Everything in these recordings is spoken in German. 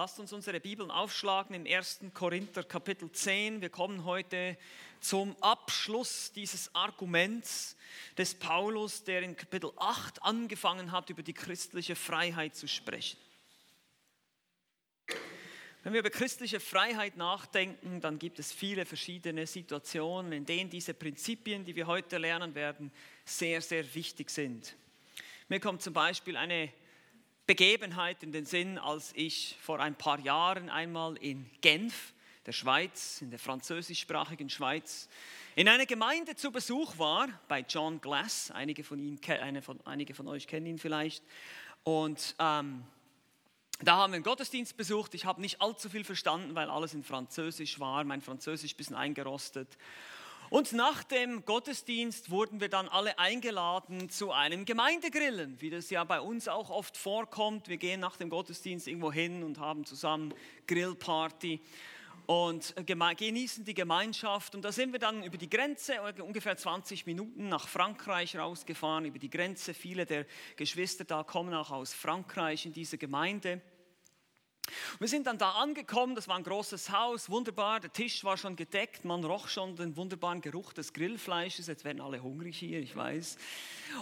Lasst uns unsere Bibeln aufschlagen im 1. Korinther Kapitel 10. Wir kommen heute zum Abschluss dieses Arguments des Paulus, der in Kapitel 8 angefangen hat, über die christliche Freiheit zu sprechen. Wenn wir über christliche Freiheit nachdenken, dann gibt es viele verschiedene Situationen, in denen diese Prinzipien, die wir heute lernen werden, sehr, sehr wichtig sind. Mir kommt zum Beispiel eine Begebenheit in den Sinn, als ich vor ein paar Jahren einmal in Genf, der Schweiz, in der französischsprachigen Schweiz, in einer Gemeinde zu Besuch war, bei John Glass. Einige von, Ihnen, eine von, einige von euch kennen ihn vielleicht. Und ähm, da haben wir einen Gottesdienst besucht. Ich habe nicht allzu viel verstanden, weil alles in Französisch war. Mein Französisch ein bisschen eingerostet. Und nach dem Gottesdienst wurden wir dann alle eingeladen zu einem Gemeindegrillen, wie das ja bei uns auch oft vorkommt. Wir gehen nach dem Gottesdienst irgendwo hin und haben zusammen Grillparty und genießen die Gemeinschaft. Und da sind wir dann über die Grenze, ungefähr 20 Minuten nach Frankreich rausgefahren, über die Grenze. Viele der Geschwister da kommen auch aus Frankreich in diese Gemeinde. Wir sind dann da angekommen, das war ein großes Haus, wunderbar, der Tisch war schon gedeckt, man roch schon den wunderbaren Geruch des Grillfleisches, jetzt werden alle hungrig hier, ich weiß.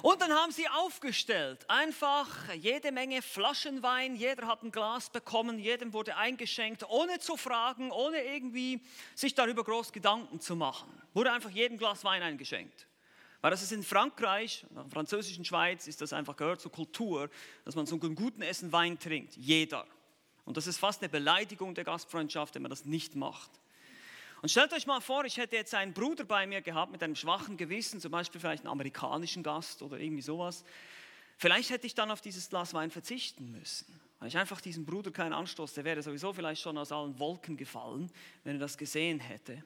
Und dann haben sie aufgestellt, einfach jede Menge Flaschenwein, jeder hat ein Glas bekommen, jedem wurde eingeschenkt, ohne zu fragen, ohne irgendwie sich darüber groß Gedanken zu machen. Wurde einfach jedem Glas Wein eingeschenkt. Weil das ist in Frankreich, in der französischen Schweiz, ist das einfach gehört zur Kultur, dass man zum guten Essen Wein trinkt. Jeder. Und das ist fast eine Beleidigung der Gastfreundschaft, wenn man das nicht macht. Und stellt euch mal vor, ich hätte jetzt einen Bruder bei mir gehabt mit einem schwachen Gewissen, zum Beispiel vielleicht einen amerikanischen Gast oder irgendwie sowas. Vielleicht hätte ich dann auf dieses Glas Wein verzichten müssen. Weil ich einfach diesem Bruder keinen Anstoß, der wäre sowieso vielleicht schon aus allen Wolken gefallen, wenn er das gesehen hätte.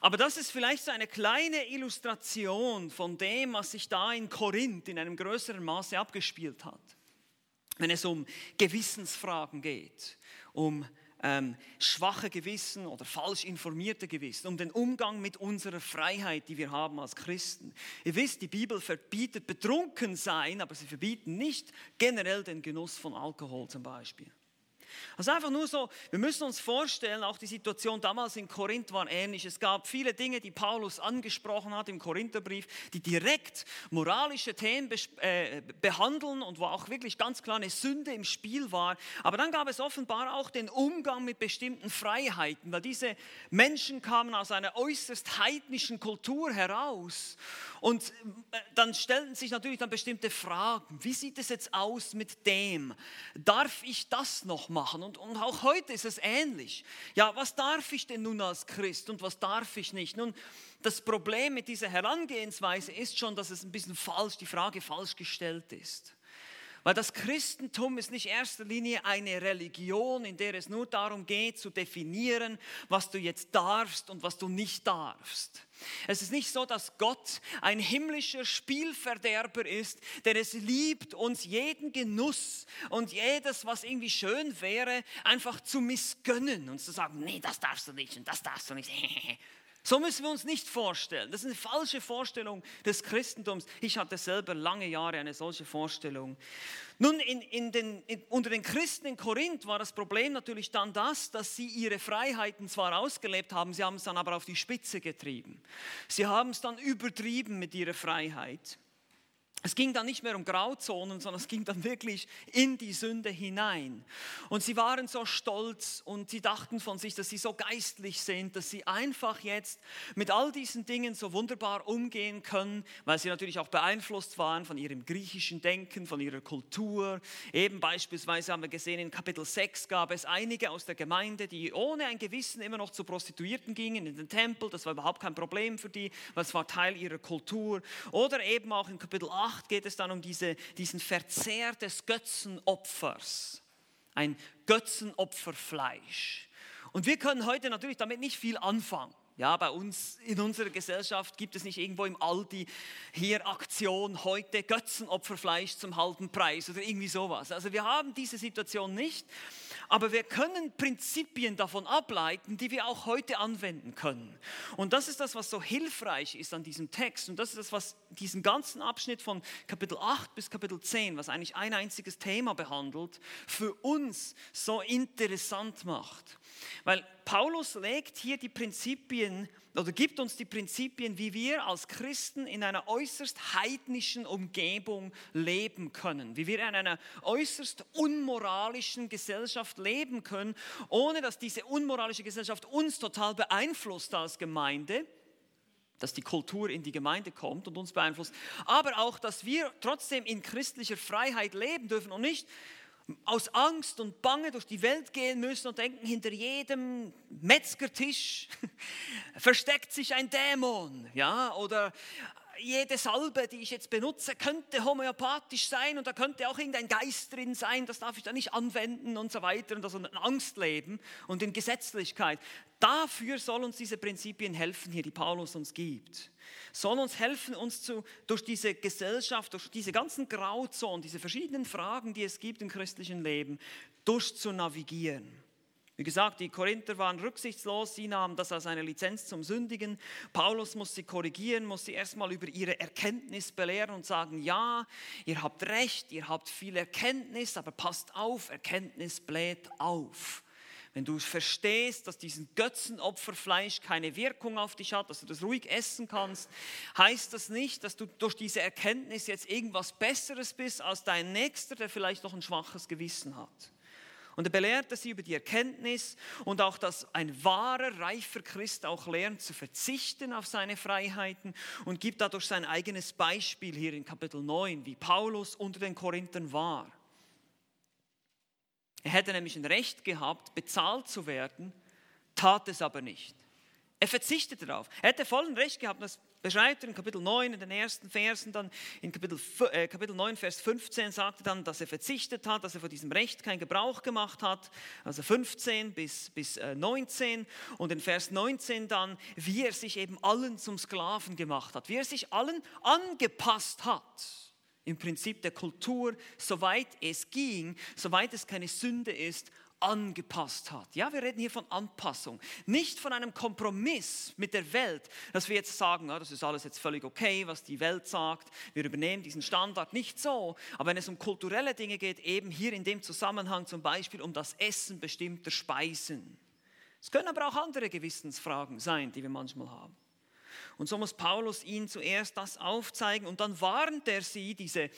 Aber das ist vielleicht so eine kleine Illustration von dem, was sich da in Korinth in einem größeren Maße abgespielt hat wenn es um Gewissensfragen geht, um ähm, schwache Gewissen oder falsch informierte Gewissen, um den Umgang mit unserer Freiheit, die wir haben als Christen. Ihr wisst, die Bibel verbietet betrunken sein, aber sie verbieten nicht generell den Genuss von Alkohol zum Beispiel. Also einfach nur so, wir müssen uns vorstellen, auch die Situation damals in Korinth war ähnlich. Es gab viele Dinge, die Paulus angesprochen hat im Korintherbrief, die direkt moralische Themen äh, behandeln und wo auch wirklich ganz klar eine Sünde im Spiel war. Aber dann gab es offenbar auch den Umgang mit bestimmten Freiheiten, weil diese Menschen kamen aus einer äußerst heidnischen Kultur heraus. Und äh, dann stellten sich natürlich dann bestimmte Fragen. Wie sieht es jetzt aus mit dem? Darf ich das noch machen? Machen. Und, und auch heute ist es ähnlich. Ja, was darf ich denn nun als Christ und was darf ich nicht? Nun, das Problem mit dieser Herangehensweise ist schon, dass es ein bisschen falsch, die Frage falsch gestellt ist. Weil das Christentum ist nicht in erster Linie eine Religion, in der es nur darum geht zu definieren, was du jetzt darfst und was du nicht darfst. Es ist nicht so, dass Gott ein himmlischer Spielverderber ist, der es liebt, uns jeden Genuss und jedes, was irgendwie schön wäre, einfach zu missgönnen und zu sagen, nee, das darfst du nicht und das darfst du nicht. So müssen wir uns nicht vorstellen. Das ist eine falsche Vorstellung des Christentums. Ich hatte selber lange Jahre eine solche Vorstellung. Nun, in, in den, in, unter den Christen in Korinth war das Problem natürlich dann das, dass sie ihre Freiheiten zwar ausgelebt haben, sie haben es dann aber auf die Spitze getrieben. Sie haben es dann übertrieben mit ihrer Freiheit. Es ging dann nicht mehr um Grauzonen, sondern es ging dann wirklich in die Sünde hinein. Und sie waren so stolz und sie dachten von sich, dass sie so geistlich sind, dass sie einfach jetzt mit all diesen Dingen so wunderbar umgehen können, weil sie natürlich auch beeinflusst waren von ihrem griechischen Denken, von ihrer Kultur. Eben beispielsweise haben wir gesehen, in Kapitel 6 gab es einige aus der Gemeinde, die ohne ein Gewissen immer noch zu Prostituierten gingen in den Tempel. Das war überhaupt kein Problem für die, weil es war Teil ihrer Kultur. Oder eben auch in Kapitel 8 8 geht es dann um diese, diesen Verzehr des Götzenopfers. Ein Götzenopferfleisch. Und wir können heute natürlich damit nicht viel anfangen. Ja, bei uns in unserer Gesellschaft gibt es nicht irgendwo im Aldi hier Aktion heute Götzenopferfleisch zum halben Preis oder irgendwie sowas. Also wir haben diese Situation nicht, aber wir können Prinzipien davon ableiten, die wir auch heute anwenden können. Und das ist das, was so hilfreich ist an diesem Text. Und das ist das, was diesen ganzen Abschnitt von Kapitel 8 bis Kapitel 10, was eigentlich ein einziges Thema behandelt, für uns so interessant macht. Weil Paulus legt hier die Prinzipien oder gibt uns die Prinzipien, wie wir als Christen in einer äußerst heidnischen Umgebung leben können, wie wir in einer äußerst unmoralischen Gesellschaft leben können, ohne dass diese unmoralische Gesellschaft uns total beeinflusst als Gemeinde dass die Kultur in die Gemeinde kommt und uns beeinflusst, aber auch, dass wir trotzdem in christlicher Freiheit leben dürfen und nicht aus Angst und Bange durch die Welt gehen müssen und denken, hinter jedem Metzgertisch versteckt sich ein Dämon, ja, oder jede Salbe, die ich jetzt benutze, könnte homöopathisch sein und da könnte auch irgendein Geist drin sein, das darf ich da nicht anwenden und so weiter und also in Angst leben und in Gesetzlichkeit. Dafür soll uns diese Prinzipien helfen hier, die Paulus uns gibt soll uns helfen, uns zu, durch diese Gesellschaft, durch diese ganzen Grauzonen, diese verschiedenen Fragen, die es gibt im christlichen Leben, durchzunavigieren. Wie gesagt, die Korinther waren rücksichtslos, sie nahmen das als eine Lizenz zum Sündigen. Paulus muss sie korrigieren, muss sie erstmal über ihre Erkenntnis belehren und sagen, ja, ihr habt recht, ihr habt viel Erkenntnis, aber passt auf, Erkenntnis bläht auf. Wenn du verstehst, dass diesen Götzenopferfleisch keine Wirkung auf dich hat, dass du das ruhig essen kannst, heißt das nicht, dass du durch diese Erkenntnis jetzt irgendwas Besseres bist als dein Nächster, der vielleicht noch ein schwaches Gewissen hat. Und er belehrte sie über die Erkenntnis und auch, dass ein wahrer, reifer Christ auch lernt zu verzichten auf seine Freiheiten und gibt dadurch sein eigenes Beispiel hier in Kapitel 9, wie Paulus unter den Korinthern war. Er hätte nämlich ein Recht gehabt, bezahlt zu werden, tat es aber nicht. Er verzichtete darauf. Er hätte vollen Recht gehabt, das beschreibt er in Kapitel 9, in den ersten Versen, dann in Kapitel, äh, Kapitel 9, Vers 15 sagt er dann, dass er verzichtet hat, dass er von diesem Recht keinen Gebrauch gemacht hat, also 15 bis, bis äh, 19 und in Vers 19 dann, wie er sich eben allen zum Sklaven gemacht hat, wie er sich allen angepasst hat im Prinzip der Kultur, soweit es ging, soweit es keine Sünde ist, angepasst hat. Ja, wir reden hier von Anpassung, nicht von einem Kompromiss mit der Welt, dass wir jetzt sagen, ja, das ist alles jetzt völlig okay, was die Welt sagt, wir übernehmen diesen Standard, nicht so. Aber wenn es um kulturelle Dinge geht, eben hier in dem Zusammenhang zum Beispiel um das Essen bestimmter Speisen. Es können aber auch andere Gewissensfragen sein, die wir manchmal haben. Und so muss Paulus ihnen zuerst das aufzeigen und dann warnt er sie, diese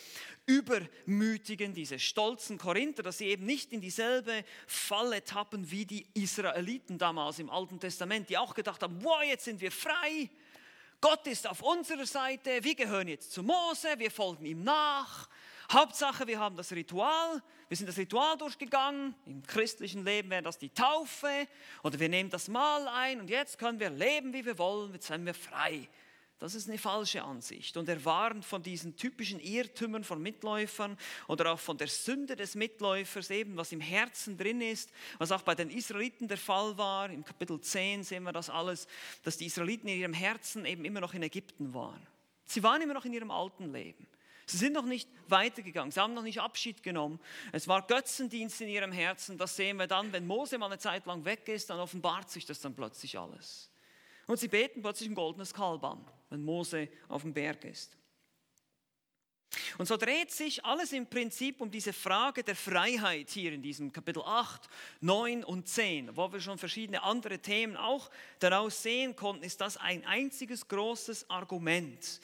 übermütigen, diese stolzen Korinther, dass sie eben nicht in dieselbe Falle tappen wie die Israeliten damals im Alten Testament, die auch gedacht haben, wow, jetzt sind wir frei, Gott ist auf unserer Seite, wir gehören jetzt zu Mose, wir folgen ihm nach. Hauptsache, wir haben das Ritual, wir sind das Ritual durchgegangen. Im christlichen Leben wäre das die Taufe oder wir nehmen das Mal ein und jetzt können wir leben, wie wir wollen, jetzt sind wir frei. Das ist eine falsche Ansicht. Und er warnt von diesen typischen Irrtümern von Mitläufern oder auch von der Sünde des Mitläufers, eben was im Herzen drin ist, was auch bei den Israeliten der Fall war. Im Kapitel 10 sehen wir das alles, dass die Israeliten in ihrem Herzen eben immer noch in Ägypten waren. Sie waren immer noch in ihrem alten Leben. Sie sind noch nicht weitergegangen, sie haben noch nicht Abschied genommen. Es war Götzendienst in ihrem Herzen. Das sehen wir dann, wenn Mose mal eine Zeit lang weg ist, dann offenbart sich das dann plötzlich alles. Und sie beten plötzlich ein goldenes Kalb an, wenn Mose auf dem Berg ist. Und so dreht sich alles im Prinzip um diese Frage der Freiheit hier in diesem Kapitel 8, 9 und 10. Wo wir schon verschiedene andere Themen auch daraus sehen konnten, ist das ein einziges großes Argument.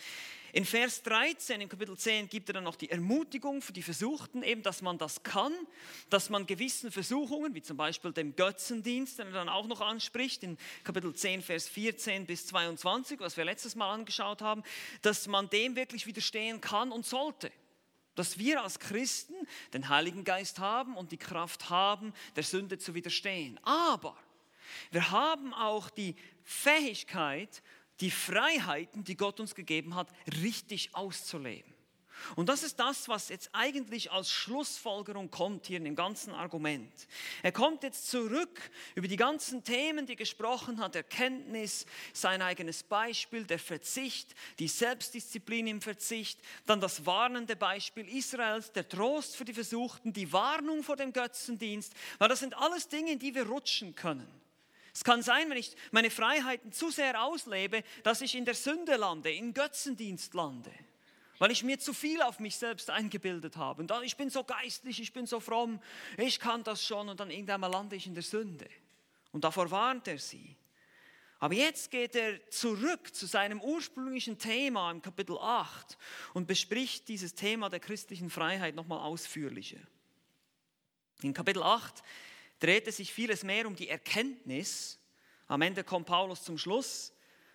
In Vers 13 im Kapitel 10 gibt er dann noch die Ermutigung für die Versuchten, eben, dass man das kann, dass man gewissen Versuchungen, wie zum Beispiel dem Götzendienst, den er dann auch noch anspricht, in Kapitel 10, Vers 14 bis 22, was wir letztes Mal angeschaut haben, dass man dem wirklich widerstehen kann und sollte. Dass wir als Christen den Heiligen Geist haben und die Kraft haben, der Sünde zu widerstehen. Aber wir haben auch die Fähigkeit, die Freiheiten, die Gott uns gegeben hat, richtig auszuleben. Und das ist das, was jetzt eigentlich als Schlussfolgerung kommt hier in dem ganzen Argument. Er kommt jetzt zurück über die ganzen Themen, die gesprochen hat, Erkenntnis, sein eigenes Beispiel, der Verzicht, die Selbstdisziplin im Verzicht, dann das warnende Beispiel Israels, der Trost für die Versuchten, die Warnung vor dem Götzendienst, weil das sind alles Dinge, in die wir rutschen können. Es kann sein, wenn ich meine Freiheiten zu sehr auslebe, dass ich in der Sünde lande, in Götzendienst lande weil ich mir zu viel auf mich selbst eingebildet habe. Und ich bin so geistlich, ich bin so fromm, ich kann das schon und dann irgendwann mal lande ich in der Sünde. Und davor warnt er sie. Aber jetzt geht er zurück zu seinem ursprünglichen Thema im Kapitel 8 und bespricht dieses Thema der christlichen Freiheit nochmal ausführlicher. In Kapitel 8 dreht es sich vieles mehr um die Erkenntnis. Am Ende kommt Paulus zum Schluss,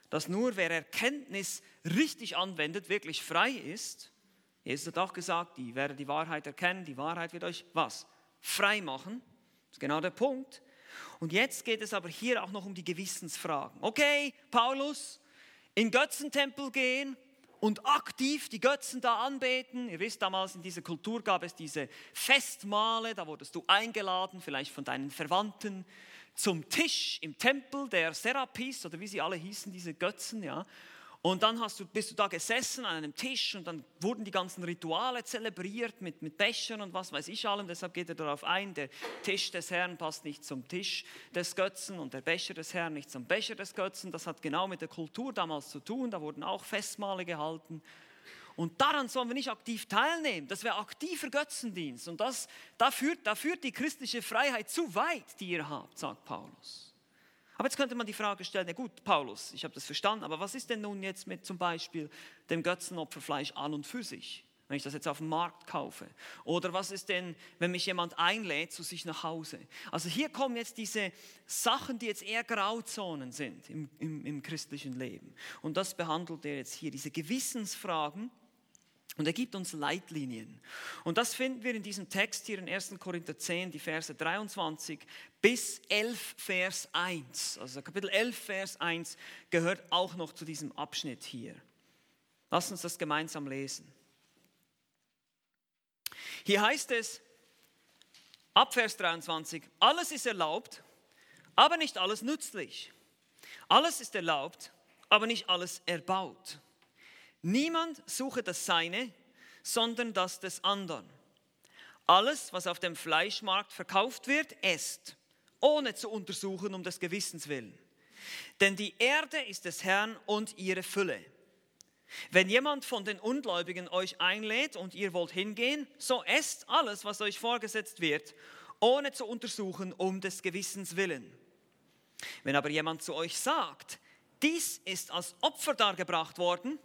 dass nur wer Erkenntnis richtig anwendet, wirklich frei ist. Jesus hat auch gesagt, die werden die Wahrheit erkennen, die Wahrheit wird euch was? Frei machen. Das ist genau der Punkt. Und jetzt geht es aber hier auch noch um die Gewissensfragen. Okay, Paulus, in Götzentempel gehen und aktiv die Götzen da anbeten. Ihr wisst, damals in dieser Kultur gab es diese Festmale, da wurdest du eingeladen, vielleicht von deinen Verwandten zum Tisch im Tempel der Serapis oder wie sie alle hießen, diese Götzen, ja. Und dann hast du, bist du da gesessen an einem Tisch und dann wurden die ganzen Rituale zelebriert mit, mit Bechern und was weiß ich allem. Deshalb geht er darauf ein, der Tisch des Herrn passt nicht zum Tisch des Götzen und der Becher des Herrn nicht zum Becher des Götzen. Das hat genau mit der Kultur damals zu tun. Da wurden auch Festmale gehalten. Und daran sollen wir nicht aktiv teilnehmen. Das wäre aktiver Götzendienst. Und das, da, führt, da führt die christliche Freiheit zu weit, die ihr habt, sagt Paulus. Aber jetzt könnte man die Frage stellen, ja gut, Paulus, ich habe das verstanden, aber was ist denn nun jetzt mit zum Beispiel dem Götzenopferfleisch an und für sich, wenn ich das jetzt auf dem Markt kaufe? Oder was ist denn, wenn mich jemand einlädt zu sich nach Hause? Also hier kommen jetzt diese Sachen, die jetzt eher Grauzonen sind im, im, im christlichen Leben. Und das behandelt er jetzt hier, diese Gewissensfragen, und er gibt uns Leitlinien. Und das finden wir in diesem Text hier in 1. Korinther 10, die Verse 23 bis 11, Vers 1. Also Kapitel 11, Vers 1 gehört auch noch zu diesem Abschnitt hier. Lass uns das gemeinsam lesen. Hier heißt es, ab Vers 23, alles ist erlaubt, aber nicht alles nützlich. Alles ist erlaubt, aber nicht alles erbaut. Niemand suche das Seine, sondern das des anderen. Alles, was auf dem Fleischmarkt verkauft wird, esst, ohne zu untersuchen um des Gewissens willen. Denn die Erde ist des Herrn und ihre Fülle. Wenn jemand von den Ungläubigen euch einlädt und ihr wollt hingehen, so esst alles, was euch vorgesetzt wird, ohne zu untersuchen um des Gewissens willen. Wenn aber jemand zu euch sagt, dies ist als Opfer dargebracht worden,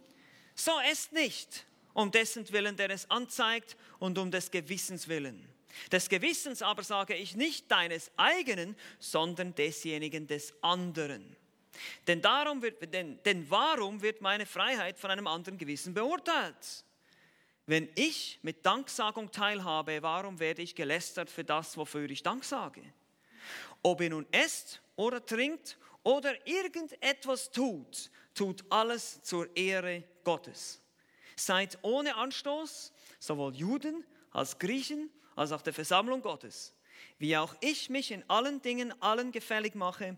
so esst nicht, um dessen Willen, der es anzeigt, und um des Gewissens willen. Des Gewissens aber sage ich nicht deines eigenen, sondern desjenigen des anderen. Denn, darum wird, denn, denn warum wird meine Freiheit von einem anderen Gewissen beurteilt? Wenn ich mit Danksagung teilhabe, warum werde ich gelästert für das, wofür ich Dank sage? Ob ihr nun esst oder trinkt oder irgendetwas tut, tut alles zur Ehre Gottes. Seid ohne Anstoß, sowohl Juden als Griechen, als auch der Versammlung Gottes, wie auch ich mich in allen Dingen allen gefällig mache,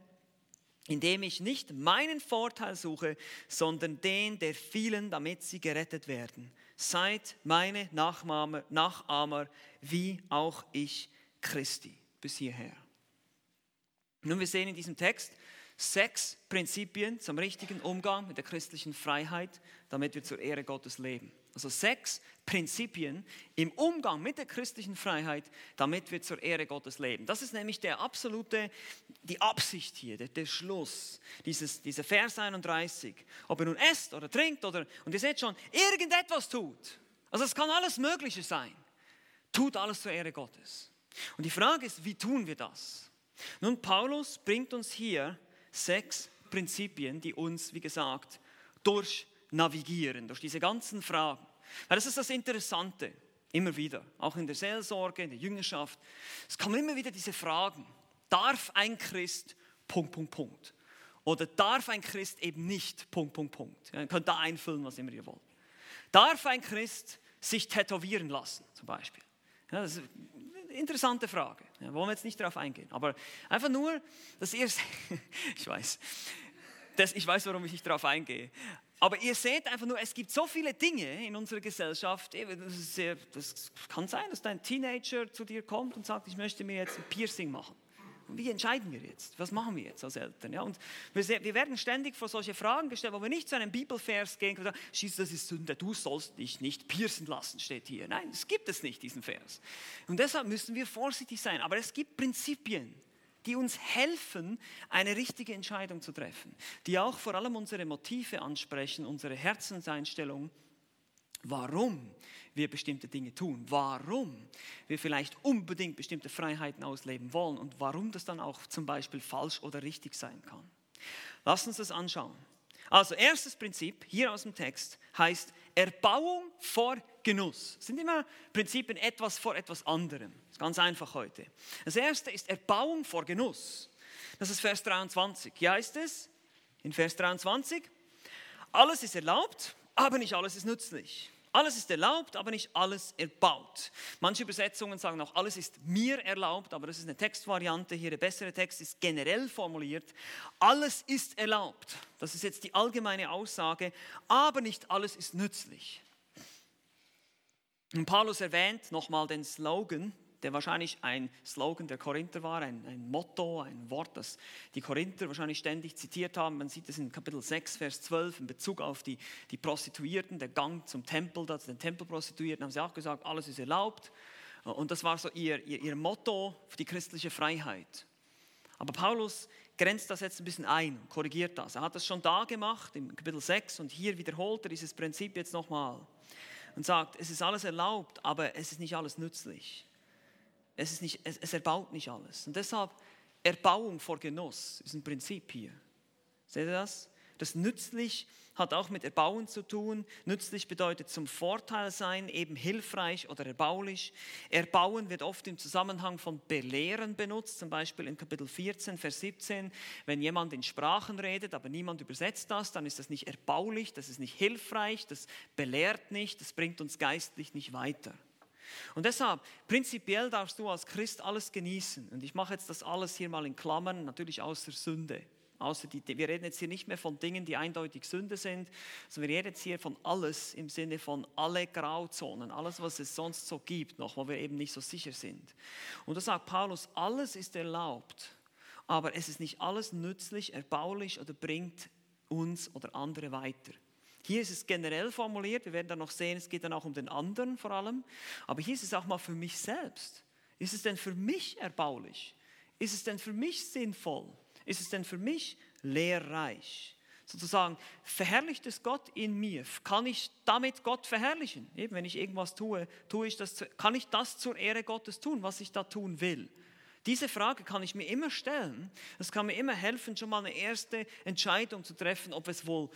indem ich nicht meinen Vorteil suche, sondern den der vielen, damit sie gerettet werden. Seid meine Nachahmer, Nachahmer wie auch ich Christi. Bis hierher. Nun, wir sehen in diesem Text, sechs Prinzipien zum richtigen Umgang mit der christlichen Freiheit, damit wir zur Ehre Gottes leben. Also sechs Prinzipien im Umgang mit der christlichen Freiheit, damit wir zur Ehre Gottes leben. Das ist nämlich der absolute, die Absicht hier, der, der Schluss, dieses, dieser Vers 31. Ob ihr nun esst oder trinkt oder, und ihr seht schon, irgendetwas tut. Also es kann alles Mögliche sein. Tut alles zur Ehre Gottes. Und die Frage ist, wie tun wir das? Nun, Paulus bringt uns hier sechs Prinzipien, die uns, wie gesagt, durchnavigieren, durch diese ganzen Fragen. Weil das ist das Interessante, immer wieder, auch in der Seelsorge, in der Jüngerschaft. Es kommen immer wieder diese Fragen. Darf ein Christ, Punkt, Punkt, Punkt. Oder darf ein Christ eben nicht, Punkt, Punkt, Punkt. ihr könnt da einfüllen, was immer ihr wollt. Darf ein Christ sich tätowieren lassen, zum Beispiel? Ja, das ist eine interessante Frage. Ja, wollen wir jetzt nicht darauf eingehen. Aber einfach nur, dass ihr, ich weiß, das, ich weiß, warum ich nicht darauf eingehe. Aber ihr seht einfach nur, es gibt so viele Dinge in unserer Gesellschaft. Das, sehr, das kann sein, dass dein Teenager zu dir kommt und sagt, ich möchte mir jetzt ein Piercing machen wie entscheiden wir jetzt? Was machen wir jetzt als Eltern? Ja, und wir, wir werden ständig vor solche Fragen gestellt, wo wir nicht zu einem Bibelvers gehen und sagen, schieß, das ist Sünde, du sollst dich nicht piercen lassen, steht hier. Nein, es gibt es nicht, diesen Vers. Und deshalb müssen wir vorsichtig sein. Aber es gibt Prinzipien, die uns helfen, eine richtige Entscheidung zu treffen, die auch vor allem unsere Motive ansprechen, unsere Herzenseinstellung, warum wir bestimmte Dinge tun, warum wir vielleicht unbedingt bestimmte Freiheiten ausleben wollen und warum das dann auch zum Beispiel falsch oder richtig sein kann. Lass uns das anschauen. Also erstes Prinzip hier aus dem Text heißt Erbauung vor Genuss. Das sind immer Prinzipien etwas vor etwas anderem. Das ist ganz einfach heute. Das erste ist Erbauung vor Genuss. Das ist Vers 23. Hier heißt es in Vers 23, alles ist erlaubt, aber nicht alles ist nützlich. Alles ist erlaubt, aber nicht alles erbaut. Manche Übersetzungen sagen auch, alles ist mir erlaubt, aber das ist eine Textvariante. Hier der bessere Text ist generell formuliert. Alles ist erlaubt. Das ist jetzt die allgemeine Aussage, aber nicht alles ist nützlich. Und Paulus erwähnt nochmal den Slogan, der wahrscheinlich ein Slogan der Korinther war, ein, ein, Motto, ein Wort, das die Korinther wahrscheinlich ständig zitiert haben. Man sieht es in Kapitel 6, Vers 12 in Bezug auf die, die Prostituierten, der Gang zum Tempel, da zu den Tempelprostituierten, haben sie auch gesagt, alles ist erlaubt. Und das war so ihr, ihr, ihr Motto für die christliche Freiheit. Aber Paulus grenzt das jetzt ein bisschen ein korrigiert das. Er hat das schon da gemacht, im Kapitel 6, und hier wiederholt er dieses Prinzip jetzt nochmal und sagt, es ist alles erlaubt, aber es ist nicht alles nützlich. Es, ist nicht, es, es erbaut nicht alles. Und deshalb Erbauung vor Genuss ist ein Prinzip hier. Seht ihr das? Das nützlich hat auch mit Erbauen zu tun. Nützlich bedeutet zum Vorteil sein, eben hilfreich oder erbaulich. Erbauen wird oft im Zusammenhang von Belehren benutzt, zum Beispiel in Kapitel 14, Vers 17. Wenn jemand in Sprachen redet, aber niemand übersetzt das, dann ist das nicht erbaulich, das ist nicht hilfreich, das belehrt nicht, das bringt uns geistlich nicht weiter. Und deshalb, prinzipiell darfst du als Christ alles genießen. Und ich mache jetzt das alles hier mal in Klammern, natürlich außer Sünde. Außer die, wir reden jetzt hier nicht mehr von Dingen, die eindeutig Sünde sind, sondern wir reden jetzt hier von alles im Sinne von alle Grauzonen, alles, was es sonst so gibt, noch, wo wir eben nicht so sicher sind. Und da sagt Paulus, alles ist erlaubt, aber es ist nicht alles nützlich, erbaulich oder bringt uns oder andere weiter. Hier ist es generell formuliert, wir werden dann noch sehen, es geht dann auch um den anderen vor allem, aber hier ist es auch mal für mich selbst. Ist es denn für mich erbaulich? Ist es denn für mich sinnvoll? Ist es denn für mich lehrreich? Sozusagen, verherrlicht es Gott in mir? Kann ich damit Gott verherrlichen? Eben, wenn ich irgendwas tue, tue ich das, kann ich das zur Ehre Gottes tun, was ich da tun will? Diese Frage kann ich mir immer stellen. Das kann mir immer helfen, schon mal eine erste Entscheidung zu treffen, ob es wohl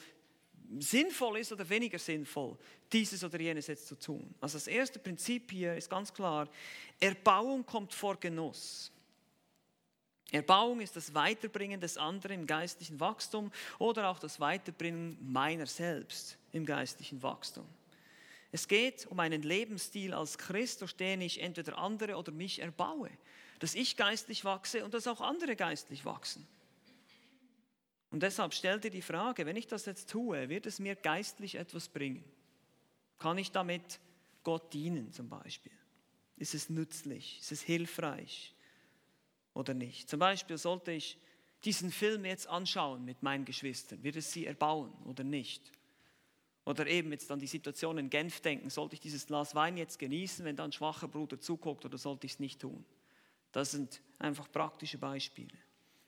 sinnvoll ist oder weniger sinnvoll, dieses oder jenes jetzt zu tun. Also das erste Prinzip hier ist ganz klar, Erbauung kommt vor Genuss. Erbauung ist das Weiterbringen des anderen im geistlichen Wachstum oder auch das Weiterbringen meiner selbst im geistlichen Wachstum. Es geht um einen Lebensstil als Christ, durch den ich entweder andere oder mich erbaue, dass ich geistlich wachse und dass auch andere geistlich wachsen. Und deshalb stell dir die Frage, wenn ich das jetzt tue, wird es mir geistlich etwas bringen? Kann ich damit Gott dienen zum Beispiel? Ist es nützlich? Ist es hilfreich oder nicht? Zum Beispiel sollte ich diesen Film jetzt anschauen mit meinen Geschwistern. Wird es sie erbauen oder nicht? Oder eben jetzt an die Situation in Genf denken, sollte ich dieses Glas Wein jetzt genießen, wenn dann ein schwacher Bruder zuguckt oder sollte ich es nicht tun? Das sind einfach praktische Beispiele.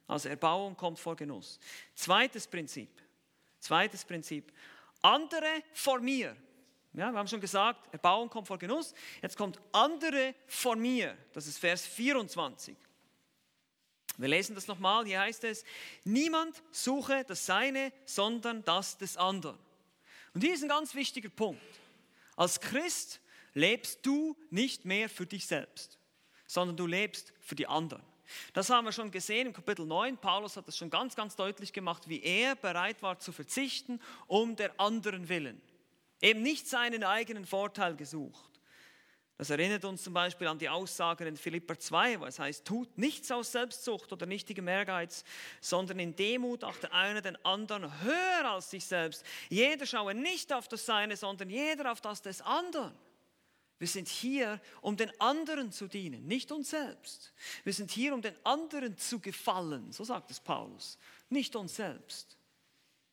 Also Erbauung kommt vor Genuss. Zweites Prinzip. Zweites Prinzip. Andere vor mir. Ja, wir haben schon gesagt, Erbauung kommt vor Genuss. Jetzt kommt andere vor mir. Das ist Vers 24. Wir lesen das nochmal. Hier heißt es, niemand suche das Seine, sondern das des anderen. Und hier ist ein ganz wichtiger Punkt. Als Christ lebst du nicht mehr für dich selbst, sondern du lebst für die anderen. Das haben wir schon gesehen im Kapitel 9. Paulus hat es schon ganz, ganz deutlich gemacht, wie er bereit war zu verzichten um der anderen willen. Eben nicht seinen eigenen Vorteil gesucht. Das erinnert uns zum Beispiel an die Aussage in Philipper 2, wo es heißt, tut nichts aus Selbstsucht oder nichtigem Ehrgeiz, sondern in Demut auch der eine den anderen höher als sich selbst. Jeder schaue nicht auf das Seine, sondern jeder auf das des anderen. Wir sind hier, um den anderen zu dienen, nicht uns selbst. Wir sind hier, um den anderen zu gefallen, so sagt es Paulus, nicht uns selbst.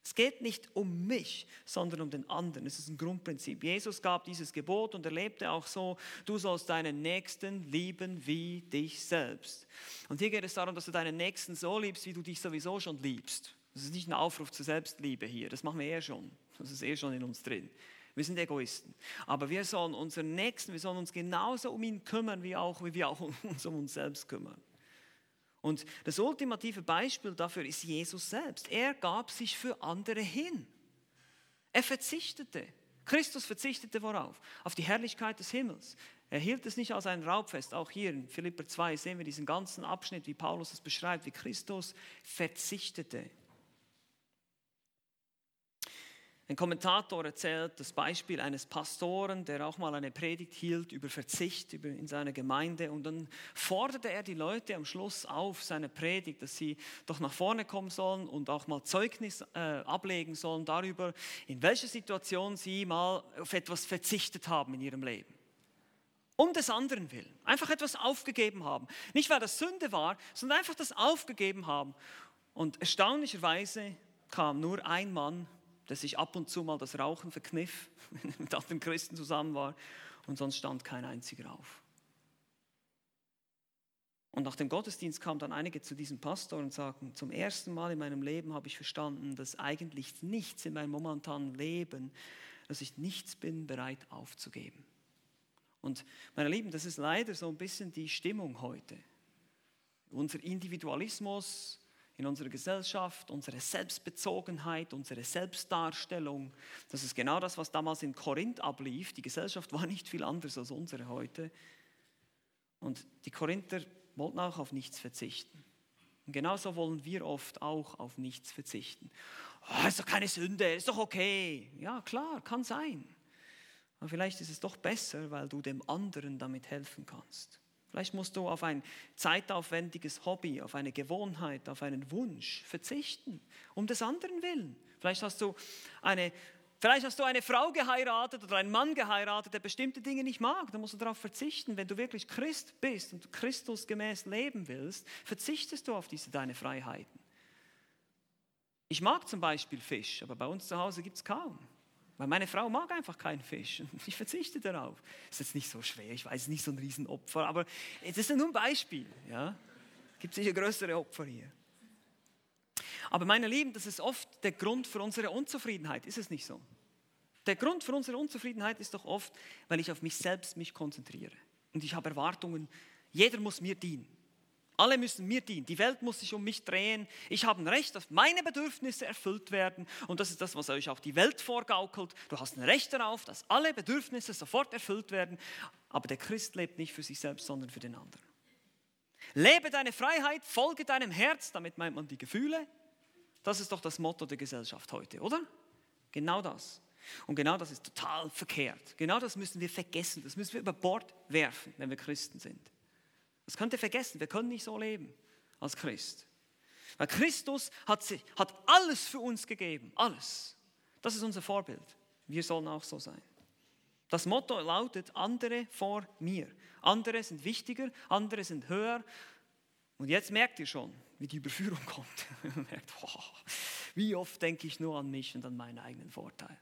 Es geht nicht um mich, sondern um den anderen. Es ist ein Grundprinzip. Jesus gab dieses Gebot und er lebte auch so, du sollst deinen Nächsten lieben wie dich selbst. Und hier geht es darum, dass du deinen Nächsten so liebst, wie du dich sowieso schon liebst. Das ist nicht ein Aufruf zur Selbstliebe hier, das machen wir eh schon. Das ist eh schon in uns drin. Wir sind Egoisten. Aber wir sollen unseren Nächsten, wir sollen uns genauso um ihn kümmern, wie, auch, wie wir auch uns um uns selbst kümmern. Und das ultimative Beispiel dafür ist Jesus selbst. Er gab sich für andere hin. Er verzichtete. Christus verzichtete worauf? Auf die Herrlichkeit des Himmels. Er hielt es nicht als ein Raubfest. Auch hier in Philipper 2 sehen wir diesen ganzen Abschnitt, wie Paulus es beschreibt, wie Christus verzichtete. Ein Kommentator erzählt das Beispiel eines Pastoren, der auch mal eine Predigt hielt über Verzicht in seiner Gemeinde. Und dann forderte er die Leute am Schluss auf, seine Predigt, dass sie doch nach vorne kommen sollen und auch mal Zeugnis äh, ablegen sollen darüber, in welcher Situation sie mal auf etwas verzichtet haben in ihrem Leben. Um des anderen willen. Einfach etwas aufgegeben haben. Nicht, weil das Sünde war, sondern einfach das aufgegeben haben. Und erstaunlicherweise kam nur ein Mann der sich ab und zu mal das Rauchen verkniff, wenn er mit anderen Christen zusammen war und sonst stand kein einziger auf. Und nach dem Gottesdienst kamen dann einige zu diesem Pastor und sagten, zum ersten Mal in meinem Leben habe ich verstanden, dass eigentlich nichts in meinem momentanen Leben, dass ich nichts bin bereit aufzugeben. Und meine Lieben, das ist leider so ein bisschen die Stimmung heute. Unser Individualismus, in unserer Gesellschaft, unsere Selbstbezogenheit, unsere Selbstdarstellung. Das ist genau das, was damals in Korinth ablief. Die Gesellschaft war nicht viel anders als unsere heute. Und die Korinther wollten auch auf nichts verzichten. Und genauso wollen wir oft auch auf nichts verzichten. Oh, ist doch keine Sünde, ist doch okay. Ja, klar, kann sein. Aber vielleicht ist es doch besser, weil du dem anderen damit helfen kannst. Vielleicht musst du auf ein zeitaufwendiges Hobby, auf eine Gewohnheit, auf einen Wunsch verzichten, um des anderen willen. Vielleicht hast du eine, vielleicht hast du eine Frau geheiratet oder einen Mann geheiratet, der bestimmte Dinge nicht mag. Da musst du darauf verzichten. Wenn du wirklich Christ bist und Christus gemäß leben willst, verzichtest du auf diese deine Freiheiten. Ich mag zum Beispiel Fisch, aber bei uns zu Hause gibt es kaum. Weil meine Frau mag einfach keinen Fisch. Ich verzichte darauf. Ist jetzt nicht so schwer, ich weiß, nicht so ein Riesenopfer, aber es ist nur ein Beispiel. Ja? Es gibt sicher größere Opfer hier. Aber meine Lieben, das ist oft der Grund für unsere Unzufriedenheit, ist es nicht so? Der Grund für unsere Unzufriedenheit ist doch oft, weil ich auf mich selbst mich konzentriere. Und ich habe Erwartungen, jeder muss mir dienen. Alle müssen mir dienen. Die Welt muss sich um mich drehen. Ich habe ein Recht, dass meine Bedürfnisse erfüllt werden. Und das ist das, was euch auch die Welt vorgaukelt. Du hast ein Recht darauf, dass alle Bedürfnisse sofort erfüllt werden. Aber der Christ lebt nicht für sich selbst, sondern für den anderen. Lebe deine Freiheit, folge deinem Herz. Damit meint man die Gefühle. Das ist doch das Motto der Gesellschaft heute, oder? Genau das. Und genau das ist total verkehrt. Genau das müssen wir vergessen. Das müssen wir über Bord werfen, wenn wir Christen sind. Das könnt ihr vergessen, wir können nicht so leben als Christ. Weil Christus hat, hat alles für uns gegeben, alles. Das ist unser Vorbild. Wir sollen auch so sein. Das Motto lautet, andere vor mir. Andere sind wichtiger, andere sind höher. Und jetzt merkt ihr schon, wie die Überführung kommt. merkt, oh, wie oft denke ich nur an mich und an meinen eigenen Vorteil.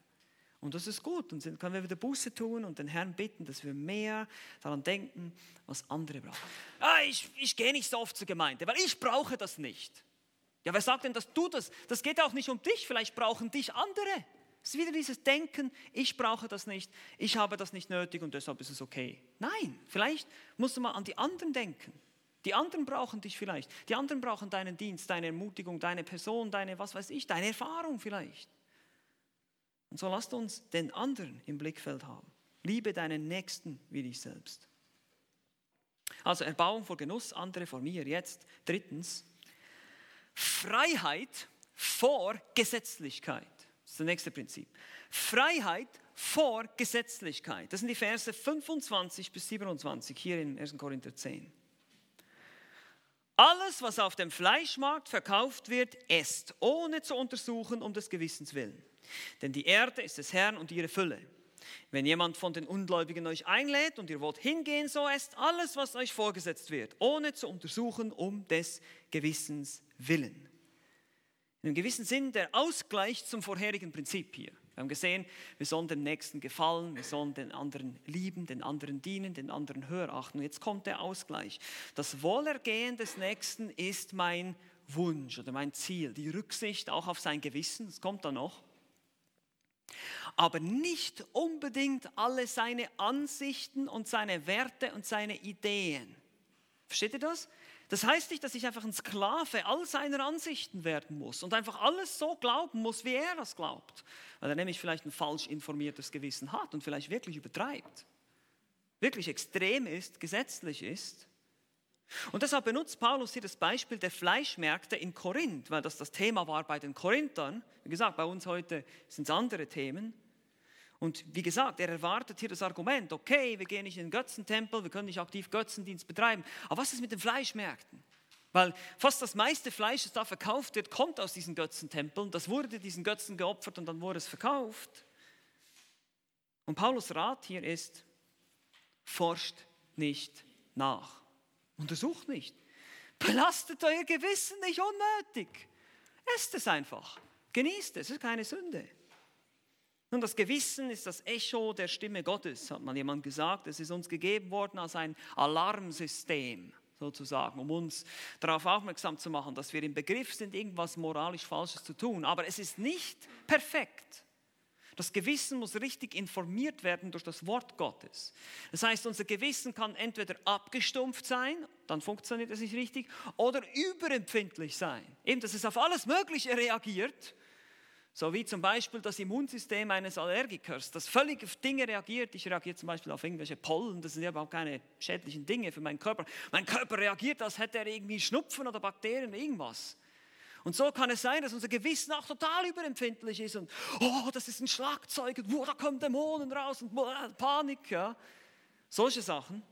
Und das ist gut. Und dann können wir wieder Buße tun und den Herrn bitten, dass wir mehr daran denken, was andere brauchen. Ah, ich, ich gehe nicht so oft zur Gemeinde, weil ich brauche das nicht. Ja, wer sagt denn, dass du das? Das geht auch nicht um dich. Vielleicht brauchen dich andere. Es ist wieder dieses Denken, ich brauche das nicht, ich habe das nicht nötig und deshalb ist es okay. Nein, vielleicht musst du mal an die anderen denken. Die anderen brauchen dich vielleicht. Die anderen brauchen deinen Dienst, deine Ermutigung, deine Person, deine, was weiß ich, deine Erfahrung vielleicht. Und so lasst uns den anderen im Blickfeld haben. Liebe deinen Nächsten wie dich selbst. Also Erbauung vor Genuss, andere vor mir. Jetzt drittens, Freiheit vor Gesetzlichkeit. Das ist das nächste Prinzip. Freiheit vor Gesetzlichkeit. Das sind die Verse 25 bis 27 hier in 1. Korinther 10. Alles, was auf dem Fleischmarkt verkauft wird, esst, ohne zu untersuchen, um des Gewissens willen. Denn die Erde ist des Herrn und ihre Fülle. Wenn jemand von den Ungläubigen euch einlädt und ihr wollt hingehen, so esst alles, was euch vorgesetzt wird, ohne zu untersuchen, um des Gewissens willen. In einem gewissen Sinn der Ausgleich zum vorherigen Prinzip hier. Wir haben gesehen, wir sollen dem Nächsten gefallen, wir sollen den anderen lieben, den anderen dienen, den anderen höher achten. Und jetzt kommt der Ausgleich. Das Wohlergehen des Nächsten ist mein Wunsch oder mein Ziel. Die Rücksicht auch auf sein Gewissen, das kommt dann noch. Aber nicht unbedingt alle seine Ansichten und seine Werte und seine Ideen. Versteht ihr das? Das heißt nicht, dass ich einfach ein Sklave all seiner Ansichten werden muss und einfach alles so glauben muss, wie er das glaubt, weil er nämlich vielleicht ein falsch informiertes Gewissen hat und vielleicht wirklich übertreibt, wirklich extrem ist, gesetzlich ist. Und deshalb benutzt Paulus hier das Beispiel der Fleischmärkte in Korinth, weil das das Thema war bei den Korinthern. Wie gesagt, bei uns heute sind es andere Themen. Und wie gesagt, er erwartet hier das Argument, okay, wir gehen nicht in den Götzentempel, wir können nicht aktiv Götzendienst betreiben. Aber was ist mit den Fleischmärkten? Weil fast das meiste Fleisch, das da verkauft wird, kommt aus diesen Götzentempeln. Das wurde diesen Götzen geopfert und dann wurde es verkauft. Und Paulus Rat hier ist, forscht nicht nach. Untersucht nicht. Belastet euer Gewissen nicht unnötig. Esst es einfach. Genießt es. Es ist keine Sünde. Nun, das Gewissen ist das Echo der Stimme Gottes, hat mal jemand gesagt. Es ist uns gegeben worden als ein Alarmsystem sozusagen, um uns darauf aufmerksam zu machen, dass wir im Begriff sind, irgendwas moralisch Falsches zu tun. Aber es ist nicht perfekt. Das Gewissen muss richtig informiert werden durch das Wort Gottes. Das heißt, unser Gewissen kann entweder abgestumpft sein, dann funktioniert es nicht richtig, oder überempfindlich sein. Eben, dass es auf alles Mögliche reagiert so wie zum Beispiel das Immunsystem eines Allergikers, das völlig auf Dinge reagiert. Ich reagiere zum Beispiel auf irgendwelche Pollen, das sind ja überhaupt keine schädlichen Dinge für meinen Körper. Mein Körper reagiert, als hätte er irgendwie Schnupfen oder Bakterien, irgendwas. Und so kann es sein, dass unser Gewissen auch total überempfindlich ist und, oh, das ist ein Schlagzeug und oh, da kommen Dämonen raus und oh, Panik, ja. Solche Sachen.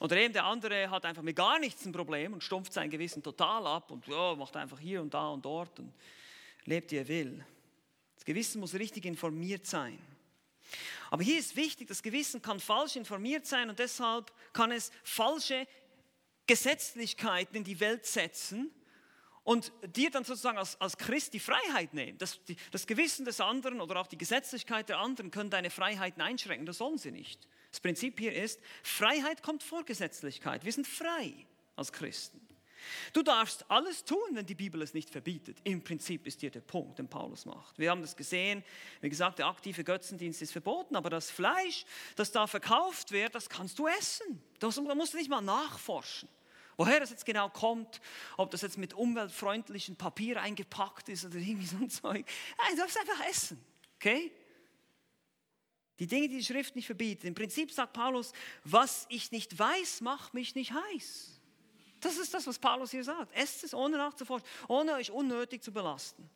Oder eben der andere hat einfach mit gar nichts ein Problem und stumpft sein Gewissen total ab und ja, macht einfach hier und da und dort. Und lebt, wie er will. Das Gewissen muss richtig informiert sein. Aber hier ist wichtig, das Gewissen kann falsch informiert sein und deshalb kann es falsche Gesetzlichkeiten in die Welt setzen und dir dann sozusagen als, als Christ die Freiheit nehmen. Das, die, das Gewissen des anderen oder auch die Gesetzlichkeit der anderen können deine Freiheiten einschränken, das sollen sie nicht. Das Prinzip hier ist, Freiheit kommt vor Gesetzlichkeit. Wir sind frei als Christen. Du darfst alles tun, wenn die Bibel es nicht verbietet. Im Prinzip ist hier der Punkt, den Paulus macht. Wir haben das gesehen. Wie gesagt, der aktive Götzendienst ist verboten, aber das Fleisch, das da verkauft wird, das kannst du essen. Da musst du nicht mal nachforschen. Woher das jetzt genau kommt, ob das jetzt mit umweltfreundlichem Papier eingepackt ist oder irgendwie so ein Zeug. Nein, du darfst einfach essen. Okay? Die Dinge, die die Schrift nicht verbietet. Im Prinzip sagt Paulus, was ich nicht weiß, macht mich nicht heiß. Das ist das, was Paulus hier sagt. Esst es ohne nachzuforschen, ohne euch unnötig zu belasten.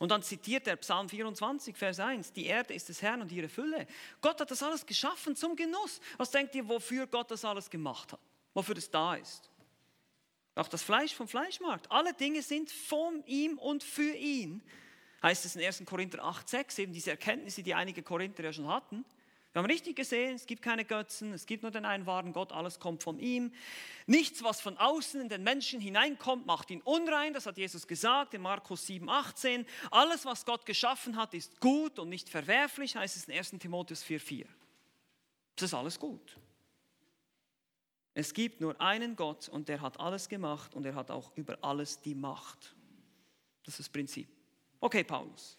Und dann zitiert er Psalm 24, Vers 1, die Erde ist des Herrn und ihre Fülle. Gott hat das alles geschaffen zum Genuss. Was denkt ihr, wofür Gott das alles gemacht hat? Wofür es da ist? Auch das Fleisch vom Fleischmarkt. Alle Dinge sind von ihm und für ihn. Heißt es in 1. Korinther 8, 6, eben diese Erkenntnisse, die einige Korinther ja schon hatten. Wir haben richtig gesehen, es gibt keine Götzen, es gibt nur den einen wahren Gott, alles kommt von ihm. Nichts, was von außen in den Menschen hineinkommt, macht ihn unrein, das hat Jesus gesagt in Markus 7, 18. Alles, was Gott geschaffen hat, ist gut und nicht verwerflich, heißt es in 1 Timotheus 4, 4. Das ist alles gut. Es gibt nur einen Gott und der hat alles gemacht und er hat auch über alles die Macht. Das ist das Prinzip. Okay, Paulus.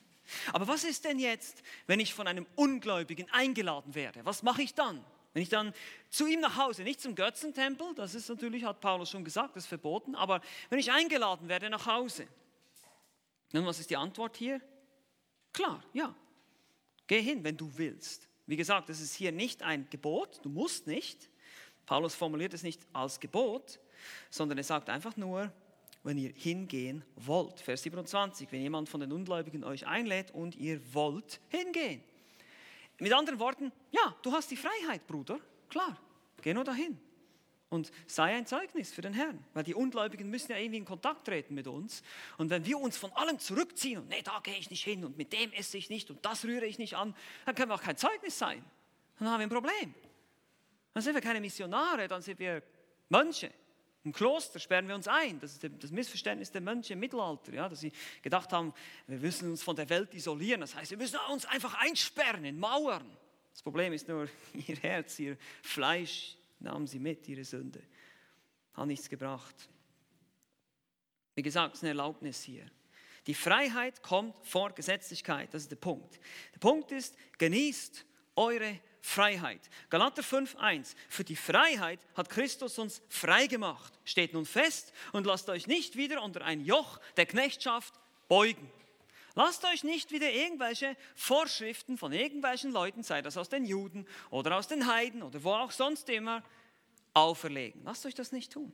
Aber was ist denn jetzt, wenn ich von einem Ungläubigen eingeladen werde? Was mache ich dann? Wenn ich dann zu ihm nach Hause, nicht zum Götzentempel, das ist natürlich, hat Paulus schon gesagt, das ist verboten, aber wenn ich eingeladen werde nach Hause, nun, was ist die Antwort hier? Klar, ja. Geh hin, wenn du willst. Wie gesagt, das ist hier nicht ein Gebot, du musst nicht. Paulus formuliert es nicht als Gebot, sondern er sagt einfach nur, wenn ihr hingehen wollt. Vers 27, wenn jemand von den Ungläubigen euch einlädt und ihr wollt hingehen. Mit anderen Worten, ja, du hast die Freiheit, Bruder, klar, geh nur dahin und sei ein Zeugnis für den Herrn, weil die Ungläubigen müssen ja irgendwie in Kontakt treten mit uns. Und wenn wir uns von allem zurückziehen und nee, da gehe ich nicht hin und mit dem esse ich nicht und das rühre ich nicht an, dann können wir auch kein Zeugnis sein. Dann haben wir ein Problem. Dann sind wir keine Missionare, dann sind wir Mönche. Im Kloster sperren wir uns ein. Das ist das Missverständnis der Mönche im Mittelalter, ja, dass sie gedacht haben, wir müssen uns von der Welt isolieren. Das heißt, wir müssen uns einfach einsperren in Mauern. Das Problem ist nur, ihr Herz, ihr Fleisch nahmen sie mit, ihre Sünde. Hat nichts gebracht. Wie gesagt, es ist eine Erlaubnis hier. Die Freiheit kommt vor Gesetzlichkeit, das ist der Punkt. Der Punkt ist, genießt eure Freiheit. Galater 5,1. Für die Freiheit hat Christus uns frei gemacht. Steht nun fest und lasst euch nicht wieder unter ein Joch der Knechtschaft beugen. Lasst euch nicht wieder irgendwelche Vorschriften von irgendwelchen Leuten, sei das aus den Juden oder aus den Heiden oder wo auch sonst immer, auferlegen. Lasst euch das nicht tun.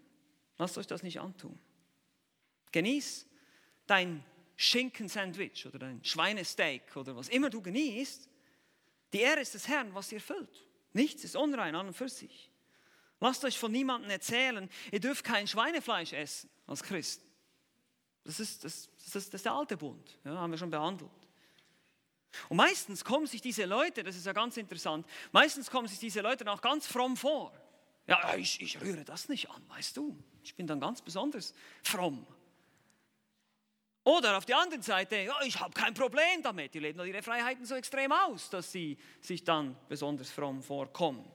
Lasst euch das nicht antun. Genieß dein Schinkensandwich oder dein Schweinesteak oder was immer du genießt die Ehre ist des Herrn, was ihr füllt. Nichts ist unrein an und für sich. Lasst euch von niemandem erzählen, ihr dürft kein Schweinefleisch essen als Christen. Das ist, das, das, ist, das ist der alte Bund, ja, haben wir schon behandelt. Und meistens kommen sich diese Leute, das ist ja ganz interessant, meistens kommen sich diese Leute auch ganz fromm vor. Ja, ich, ich rühre das nicht an, weißt du. Ich bin dann ganz besonders fromm. Oder auf der anderen Seite, ja, ich habe kein Problem damit. Die leben ihre Freiheiten so extrem aus, dass sie sich dann besonders fromm vorkommen.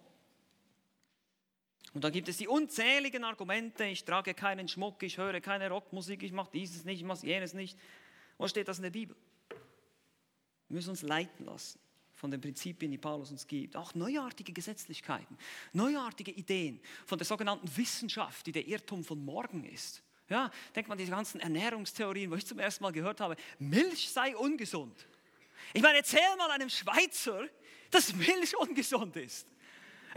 Und dann gibt es die unzähligen Argumente, ich trage keinen Schmuck, ich höre keine Rockmusik, ich mache dieses nicht, ich mache jenes nicht. Wo steht das in der Bibel? Wir müssen uns leiten lassen von den Prinzipien, die Paulus uns gibt. Auch neuartige Gesetzlichkeiten, neuartige Ideen von der sogenannten Wissenschaft, die der Irrtum von morgen ist. Ja, denkt man diese ganzen Ernährungstheorien, wo ich zum ersten Mal gehört habe, Milch sei ungesund. Ich meine, erzähl mal einem Schweizer, dass Milch ungesund ist.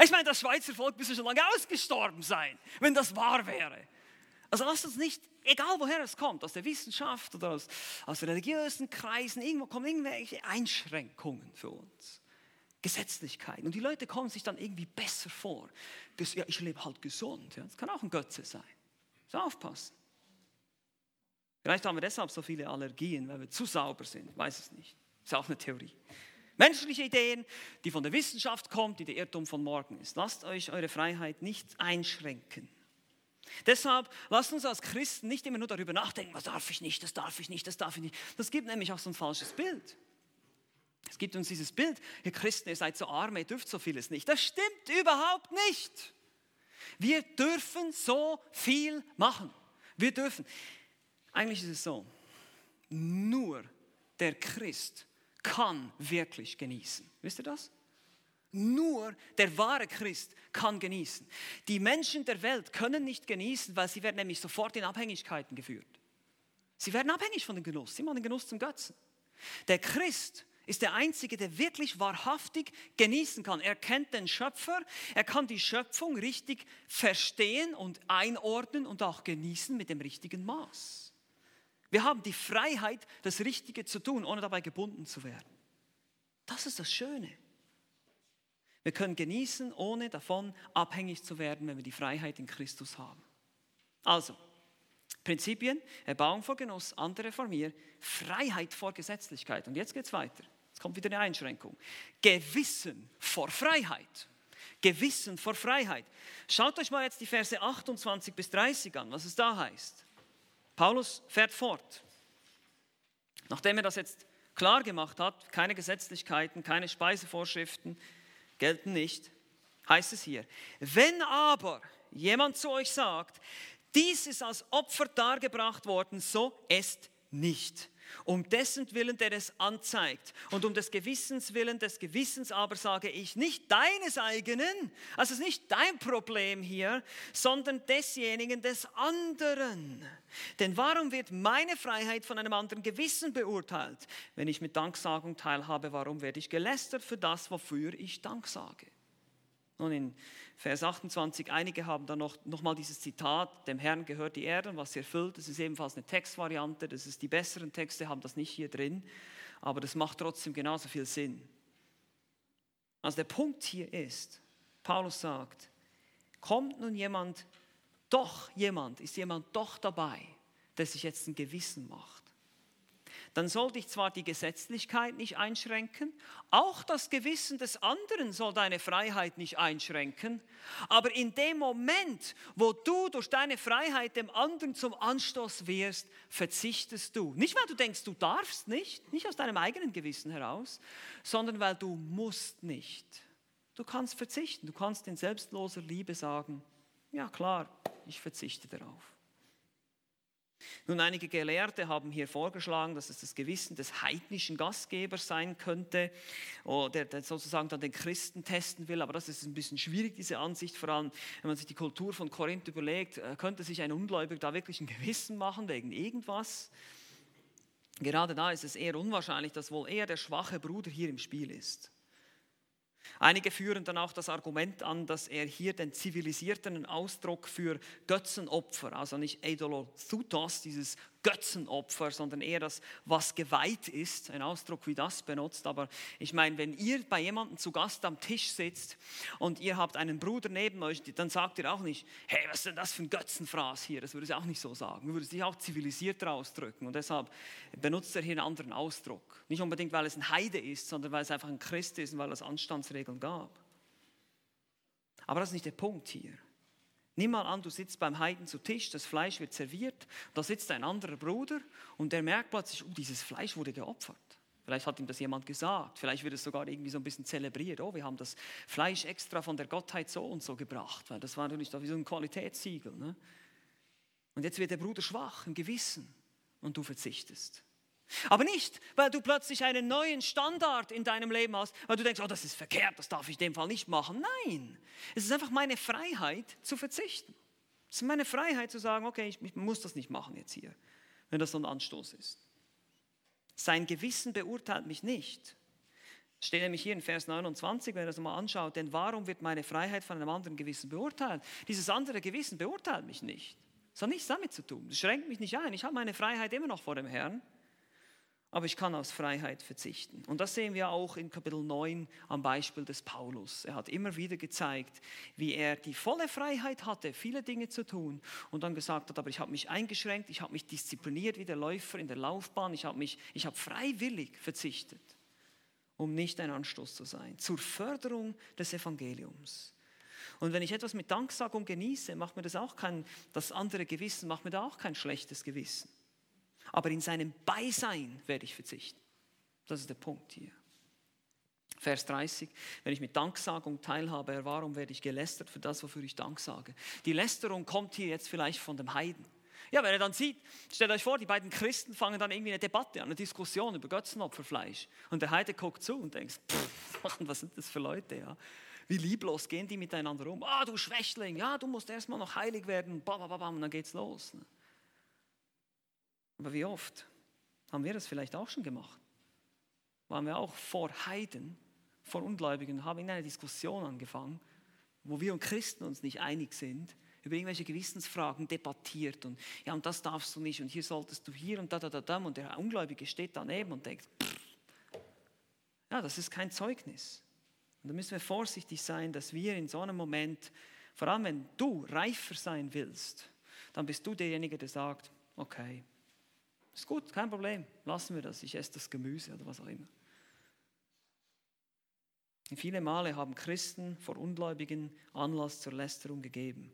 Ich meine, das Schweizer Volk müsste schon lange ausgestorben sein, wenn das wahr wäre. Also lasst uns nicht, egal woher es kommt, aus der Wissenschaft oder aus, aus religiösen Kreisen, irgendwo kommen irgendwelche Einschränkungen für uns. Gesetzlichkeiten. Und die Leute kommen sich dann irgendwie besser vor. Ja, ich lebe halt gesund. Ja. Das kann auch ein Götze sein. So aufpassen. Vielleicht haben wir deshalb so viele Allergien, weil wir zu sauber sind. Ich weiß es nicht. Ist auch eine Theorie. Menschliche Ideen, die von der Wissenschaft kommt, die der Irrtum von morgen ist. Lasst euch eure Freiheit nicht einschränken. Deshalb lasst uns als Christen nicht immer nur darüber nachdenken, was darf ich nicht, das darf ich nicht, das darf ich nicht. Das gibt nämlich auch so ein falsches Bild. Es gibt uns dieses Bild, ihr Christen, ihr seid so arm, ihr dürft so vieles nicht. Das stimmt überhaupt nicht. Wir dürfen so viel machen. Wir dürfen. Eigentlich ist es so, nur der Christ kann wirklich genießen. Wisst ihr das? Nur der wahre Christ kann genießen. Die Menschen der Welt können nicht genießen, weil sie werden nämlich sofort in Abhängigkeiten geführt. Sie werden abhängig von dem Genuss. Sie machen den Genuss zum Götzen. Der Christ ist der Einzige, der wirklich wahrhaftig genießen kann. Er kennt den Schöpfer, er kann die Schöpfung richtig verstehen und einordnen und auch genießen mit dem richtigen Maß. Wir haben die Freiheit, das Richtige zu tun, ohne dabei gebunden zu werden. Das ist das Schöne. Wir können genießen, ohne davon abhängig zu werden, wenn wir die Freiheit in Christus haben. Also, Prinzipien, Erbauung vor Genuss, andere vor mir, Freiheit vor Gesetzlichkeit. Und jetzt geht es weiter. Jetzt kommt wieder eine Einschränkung. Gewissen vor Freiheit. Gewissen vor Freiheit. Schaut euch mal jetzt die Verse 28 bis 30 an, was es da heißt. Paulus fährt fort. Nachdem er das jetzt klar gemacht hat, keine Gesetzlichkeiten, keine Speisevorschriften gelten nicht, heißt es hier, wenn aber jemand zu euch sagt, dies ist als Opfer dargebracht worden, so esst nicht um dessen Willen, der es anzeigt. Und um des Gewissens willen, des Gewissens aber sage ich, nicht deines eigenen, also es ist nicht dein Problem hier, sondern desjenigen des anderen. Denn warum wird meine Freiheit von einem anderen Gewissen beurteilt? Wenn ich mit Danksagung teilhabe, warum werde ich gelästert für das, wofür ich Dank sage? Und in Vers 28, einige haben dann noch, noch mal dieses Zitat, dem Herrn gehört die Erde, was sie erfüllt. Das ist ebenfalls eine Textvariante, das ist die besseren Texte, haben das nicht hier drin, aber das macht trotzdem genauso viel Sinn. Also der Punkt hier ist, Paulus sagt, kommt nun jemand, doch jemand, ist jemand doch dabei, der sich jetzt ein Gewissen macht dann soll dich zwar die Gesetzlichkeit nicht einschränken, auch das Gewissen des anderen soll deine Freiheit nicht einschränken, aber in dem Moment, wo du durch deine Freiheit dem anderen zum Anstoß wirst, verzichtest du. Nicht, weil du denkst, du darfst nicht, nicht aus deinem eigenen Gewissen heraus, sondern weil du musst nicht. Du kannst verzichten, du kannst in selbstloser Liebe sagen, ja klar, ich verzichte darauf. Nun, einige Gelehrte haben hier vorgeschlagen, dass es das Gewissen des heidnischen Gastgebers sein könnte, der, der sozusagen dann den Christen testen will. Aber das ist ein bisschen schwierig, diese Ansicht, vor allem wenn man sich die Kultur von Korinth überlegt, äh, könnte sich ein Ungläubiger da wirklich ein Gewissen machen wegen irgendwas. Gerade da ist es eher unwahrscheinlich, dass wohl eher der schwache Bruder hier im Spiel ist. Einige führen dann auch das Argument an, dass er hier den zivilisierten Ausdruck für Götzenopfer, also nicht Eidolothutos, dieses Götzenopfer, sondern eher das, was geweiht ist, ein Ausdruck wie das benutzt. Aber ich meine, wenn ihr bei jemandem zu Gast am Tisch sitzt und ihr habt einen Bruder neben euch, dann sagt ihr auch nicht, hey, was ist denn das für ein Götzenfraß hier? Das würde ich auch nicht so sagen. Du würdest dich auch zivilisierter ausdrücken. Und deshalb benutzt er hier einen anderen Ausdruck. Nicht unbedingt, weil es ein Heide ist, sondern weil es einfach ein Christ ist und weil es Anstandsregeln gab. Aber das ist nicht der Punkt hier. Nimm mal an, du sitzt beim Heiden zu Tisch, das Fleisch wird serviert, da sitzt ein anderer Bruder und der merkt plötzlich, oh, dieses Fleisch wurde geopfert. Vielleicht hat ihm das jemand gesagt, vielleicht wird es sogar irgendwie so ein bisschen zelebriert. Oh, wir haben das Fleisch extra von der Gottheit so und so gebracht, weil das war natürlich wie so ein Qualitätssiegel. Ne? Und jetzt wird der Bruder schwach im Gewissen und du verzichtest. Aber nicht, weil du plötzlich einen neuen Standard in deinem Leben hast, weil du denkst, oh, das ist verkehrt, das darf ich in dem Fall nicht machen. Nein, es ist einfach meine Freiheit zu verzichten. Es ist meine Freiheit zu sagen, okay, ich, ich muss das nicht machen jetzt hier, wenn das so ein Anstoß ist. Sein Gewissen beurteilt mich nicht. Steht nämlich hier in Vers 29, wenn ihr das mal anschaut, denn warum wird meine Freiheit von einem anderen Gewissen beurteilt? Dieses andere Gewissen beurteilt mich nicht. Das hat nichts damit zu tun. Das schränkt mich nicht ein. Ich habe meine Freiheit immer noch vor dem Herrn aber ich kann aus Freiheit verzichten. Und das sehen wir auch in Kapitel 9 am Beispiel des Paulus. Er hat immer wieder gezeigt, wie er die volle Freiheit hatte, viele Dinge zu tun und dann gesagt hat, aber ich habe mich eingeschränkt, ich habe mich diszipliniert wie der Läufer in der Laufbahn, ich habe, mich, ich habe freiwillig verzichtet, um nicht ein Anstoß zu sein, zur Förderung des Evangeliums. Und wenn ich etwas mit Danksagung genieße, macht mir das auch kein, das andere Gewissen, macht mir da auch kein schlechtes Gewissen aber in seinem Beisein werde ich verzichten. Das ist der Punkt hier. Vers 30, wenn ich mit Danksagung teilhabe, warum werde ich gelästert für das, wofür ich Dank sage? Die Lästerung kommt hier jetzt vielleicht von dem Heiden. Ja, wenn er dann sieht, stellt euch vor, die beiden Christen fangen dann irgendwie eine Debatte an, eine Diskussion über Götzenopferfleisch. Und der Heide guckt zu und denkt, pff, was sind das für Leute, ja? Wie lieblos gehen die miteinander um? Ah, du Schwächling, ja, du musst erstmal noch heilig werden, bam, bam, bam, und dann geht's los. Ne? Aber wie oft haben wir das vielleicht auch schon gemacht? Waren wir auch vor Heiden, vor Ungläubigen, haben in einer Diskussion angefangen, wo wir und Christen uns nicht einig sind, über irgendwelche Gewissensfragen debattiert und ja, und das darfst du nicht und hier solltest du hier und da, da, da, da und der Ungläubige steht daneben und denkt, pff, ja, das ist kein Zeugnis. Und da müssen wir vorsichtig sein, dass wir in so einem Moment, vor allem wenn du reifer sein willst, dann bist du derjenige, der sagt, okay, ist gut, kein Problem. Lassen wir das. Ich esse das Gemüse oder was auch immer. Viele Male haben Christen vor Ungläubigen Anlass zur Lästerung gegeben,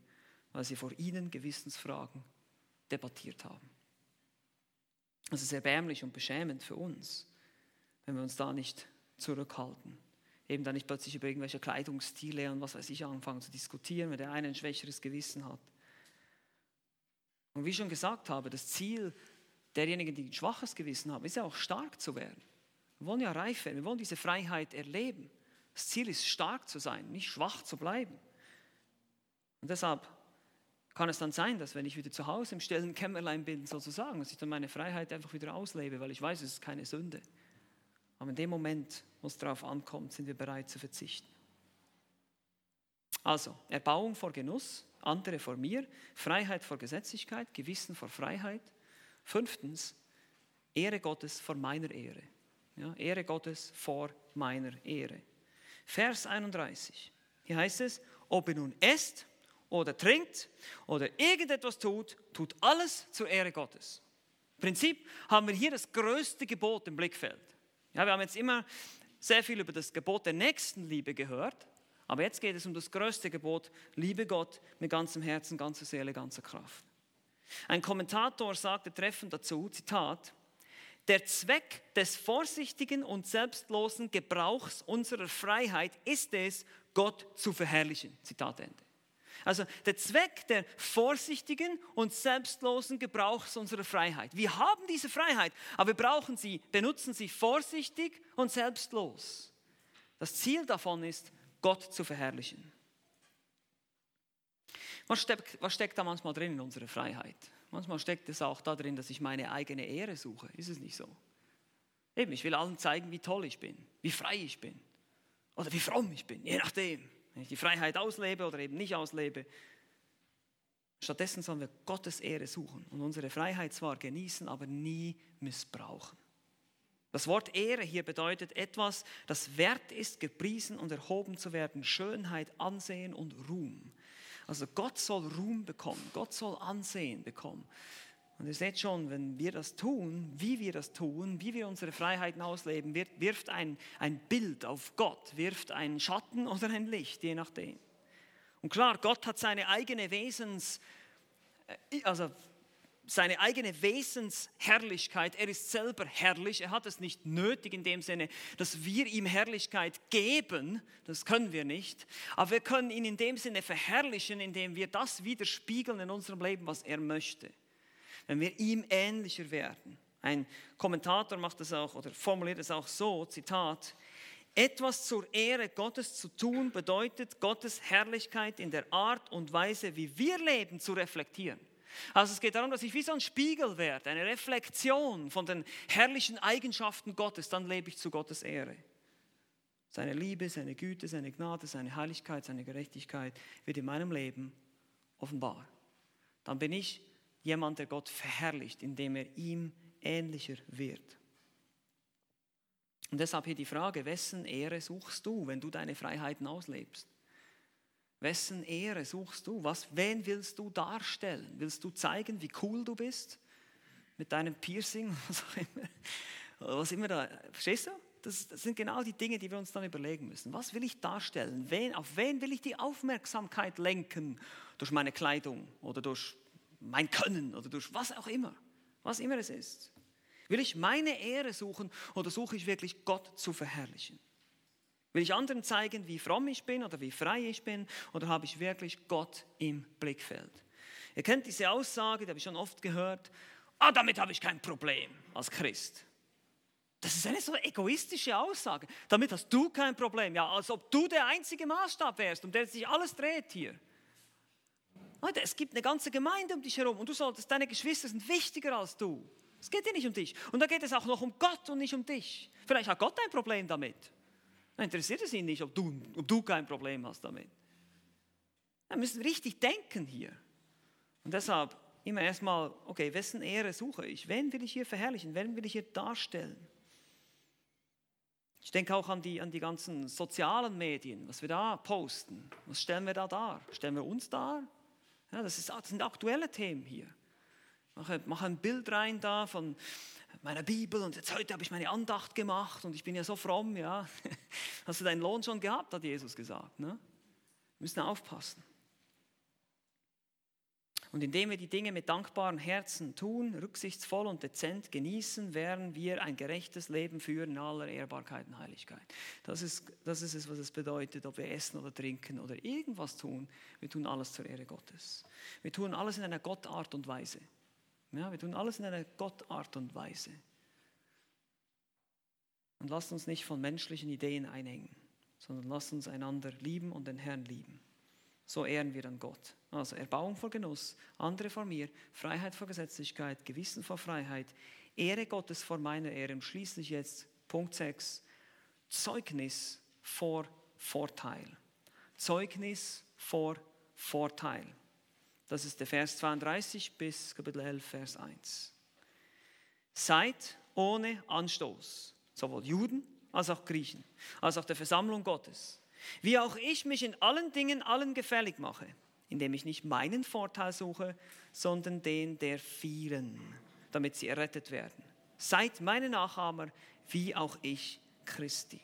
weil sie vor ihnen Gewissensfragen debattiert haben. Es ist erbärmlich und beschämend für uns, wenn wir uns da nicht zurückhalten. Eben da nicht plötzlich über irgendwelche Kleidungsstile und was weiß ich anfangen zu diskutieren, wenn der eine ein schwächeres Gewissen hat. Und wie ich schon gesagt habe, das Ziel derjenigen, die ein schwaches Gewissen haben, ist ja auch stark zu werden. Wir wollen ja reif werden, wir wollen diese Freiheit erleben. Das Ziel ist, stark zu sein, nicht schwach zu bleiben. Und deshalb kann es dann sein, dass wenn ich wieder zu Hause im stillen Kämmerlein bin, sozusagen, dass ich dann meine Freiheit einfach wieder auslebe, weil ich weiß, es ist keine Sünde. Aber in dem Moment, wo es darauf ankommt, sind wir bereit zu verzichten. Also, Erbauung vor Genuss, andere vor mir, Freiheit vor Gesetzlichkeit, Gewissen vor Freiheit. Fünftens, Ehre Gottes vor meiner Ehre. Ja, Ehre Gottes vor meiner Ehre. Vers 31. Hier heißt es, ob ihr nun esst oder trinkt oder irgendetwas tut, tut alles zur Ehre Gottes. Im Prinzip haben wir hier das größte Gebot im Blickfeld. Ja, wir haben jetzt immer sehr viel über das Gebot der Nächstenliebe gehört, aber jetzt geht es um das größte Gebot, liebe Gott mit ganzem Herzen, ganzer Seele, ganzer Kraft. Ein Kommentator sagte treffend dazu, Zitat, der Zweck des vorsichtigen und selbstlosen Gebrauchs unserer Freiheit ist es, Gott zu verherrlichen. Zitat Ende. Also der Zweck der vorsichtigen und selbstlosen Gebrauchs unserer Freiheit. Wir haben diese Freiheit, aber wir brauchen sie, benutzen sie vorsichtig und selbstlos. Das Ziel davon ist, Gott zu verherrlichen. Was steckt, was steckt da manchmal drin in unserer Freiheit? Manchmal steckt es auch da drin, dass ich meine eigene Ehre suche. Ist es nicht so? Eben, ich will allen zeigen, wie toll ich bin, wie frei ich bin oder wie fromm ich bin, je nachdem. Wenn ich die Freiheit auslebe oder eben nicht auslebe. Stattdessen sollen wir Gottes Ehre suchen und unsere Freiheit zwar genießen, aber nie missbrauchen. Das Wort Ehre hier bedeutet etwas, das wert ist, gepriesen und erhoben zu werden, Schönheit, Ansehen und Ruhm. Also Gott soll Ruhm bekommen, Gott soll Ansehen bekommen. Und ihr seht schon, wenn wir das tun, wie wir das tun, wie wir unsere Freiheiten ausleben, wirft ein, ein Bild auf Gott, wirft einen Schatten oder ein Licht, je nachdem. Und klar, Gott hat seine eigene Wesens, äh, also seine eigene Wesensherrlichkeit. Er ist selber herrlich. Er hat es nicht nötig in dem Sinne, dass wir ihm Herrlichkeit geben. Das können wir nicht. Aber wir können ihn in dem Sinne verherrlichen, indem wir das widerspiegeln in unserem Leben, was er möchte. Wenn wir ihm ähnlicher werden. Ein Kommentator macht es auch oder formuliert es auch so, Zitat, etwas zur Ehre Gottes zu tun bedeutet, Gottes Herrlichkeit in der Art und Weise, wie wir leben, zu reflektieren. Also es geht darum, dass ich wie so ein Spiegel werde, eine Reflexion von den herrlichen Eigenschaften Gottes, dann lebe ich zu Gottes Ehre. Seine Liebe, seine Güte, seine Gnade, seine Heiligkeit, seine Gerechtigkeit wird in meinem Leben offenbar. Dann bin ich jemand, der Gott verherrlicht, indem er ihm ähnlicher wird. Und deshalb hier die Frage, wessen Ehre suchst du, wenn du deine Freiheiten auslebst? Wessen Ehre suchst du? Was, wen willst du darstellen? Willst du zeigen, wie cool du bist? Mit deinem Piercing, was auch immer, was immer da. Verstehst du? Das, das, sind genau die Dinge, die wir uns dann überlegen müssen. Was will ich darstellen? Wen, auf wen will ich die Aufmerksamkeit lenken? Durch meine Kleidung oder durch mein Können oder durch was auch immer. Was immer es ist. Will ich meine Ehre suchen oder suche ich wirklich Gott zu verherrlichen? Will ich anderen zeigen, wie fromm ich bin oder wie frei ich bin oder habe ich wirklich Gott im Blickfeld? Ihr kennt diese Aussage, die habe ich schon oft gehört, ah, damit habe ich kein Problem als Christ. Das ist eine so egoistische Aussage. Damit hast du kein Problem. Ja, als ob du der einzige Maßstab wärst, um den sich alles dreht hier. Leute, es gibt eine ganze Gemeinde um dich herum und du solltest, deine Geschwister sind wichtiger als du. Es geht dir nicht um dich. Und da geht es auch noch um Gott und nicht um dich. Vielleicht hat Gott ein Problem damit. Dann interessiert es ihn nicht, ob du, ob du kein Problem hast damit. Wir müssen richtig denken hier. Und deshalb immer erstmal, okay, wessen Ehre suche ich? Wen will ich hier verherrlichen? Wen will ich hier darstellen? Ich denke auch an die, an die ganzen sozialen Medien, was wir da posten. Was stellen wir da dar? Stellen wir uns dar? Ja, das, ist, das sind aktuelle Themen hier. Mache, mache ein Bild rein da von meiner Bibel und jetzt heute habe ich meine Andacht gemacht und ich bin ja so fromm, ja. Hast du deinen Lohn schon gehabt, hat Jesus gesagt. Ne? Wir müssen aufpassen. Und indem wir die Dinge mit dankbarem Herzen tun, rücksichtsvoll und dezent genießen, werden wir ein gerechtes Leben führen in aller Ehrbarkeit und Heiligkeit. Das ist, das ist es, was es bedeutet, ob wir essen oder trinken oder irgendwas tun. Wir tun alles zur Ehre Gottes. Wir tun alles in einer Gottart und Weise. Ja, wir tun alles in einer Gottart und Weise. Und lasst uns nicht von menschlichen Ideen einhängen, sondern lasst uns einander lieben und den Herrn lieben. So ehren wir dann Gott. Also Erbauung vor Genuss, andere vor mir, Freiheit vor Gesetzlichkeit, Gewissen vor Freiheit, Ehre Gottes vor meiner Ehre und schließlich jetzt Punkt 6, Zeugnis vor Vorteil. Zeugnis vor Vorteil. Das ist der Vers 32 bis Kapitel 11, Vers 1. Seid ohne Anstoß, sowohl Juden als auch Griechen, als auch der Versammlung Gottes, wie auch ich mich in allen Dingen allen gefällig mache, indem ich nicht meinen Vorteil suche, sondern den der vielen, damit sie errettet werden. Seid meine Nachahmer, wie auch ich Christi.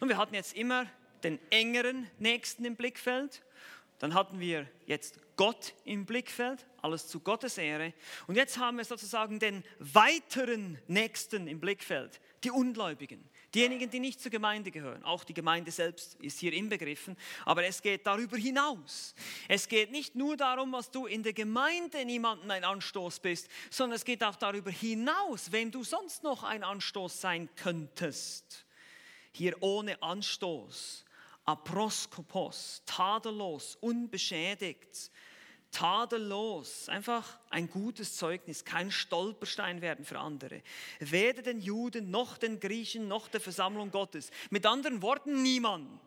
Und wir hatten jetzt immer den engeren Nächsten im Blickfeld. Dann hatten wir jetzt Gott im Blickfeld, alles zu Gottes Ehre. Und jetzt haben wir sozusagen den weiteren Nächsten im Blickfeld, die Ungläubigen, diejenigen, die nicht zur Gemeinde gehören. Auch die Gemeinde selbst ist hier inbegriffen, aber es geht darüber hinaus. Es geht nicht nur darum, was du in der Gemeinde niemandem ein Anstoß bist, sondern es geht auch darüber hinaus, wem du sonst noch ein Anstoß sein könntest. Hier ohne Anstoß, aproskopos, tadellos, unbeschädigt, tadellos, einfach ein gutes Zeugnis, kein Stolperstein werden für andere. Weder den Juden noch den Griechen noch der Versammlung Gottes. Mit anderen Worten, niemand.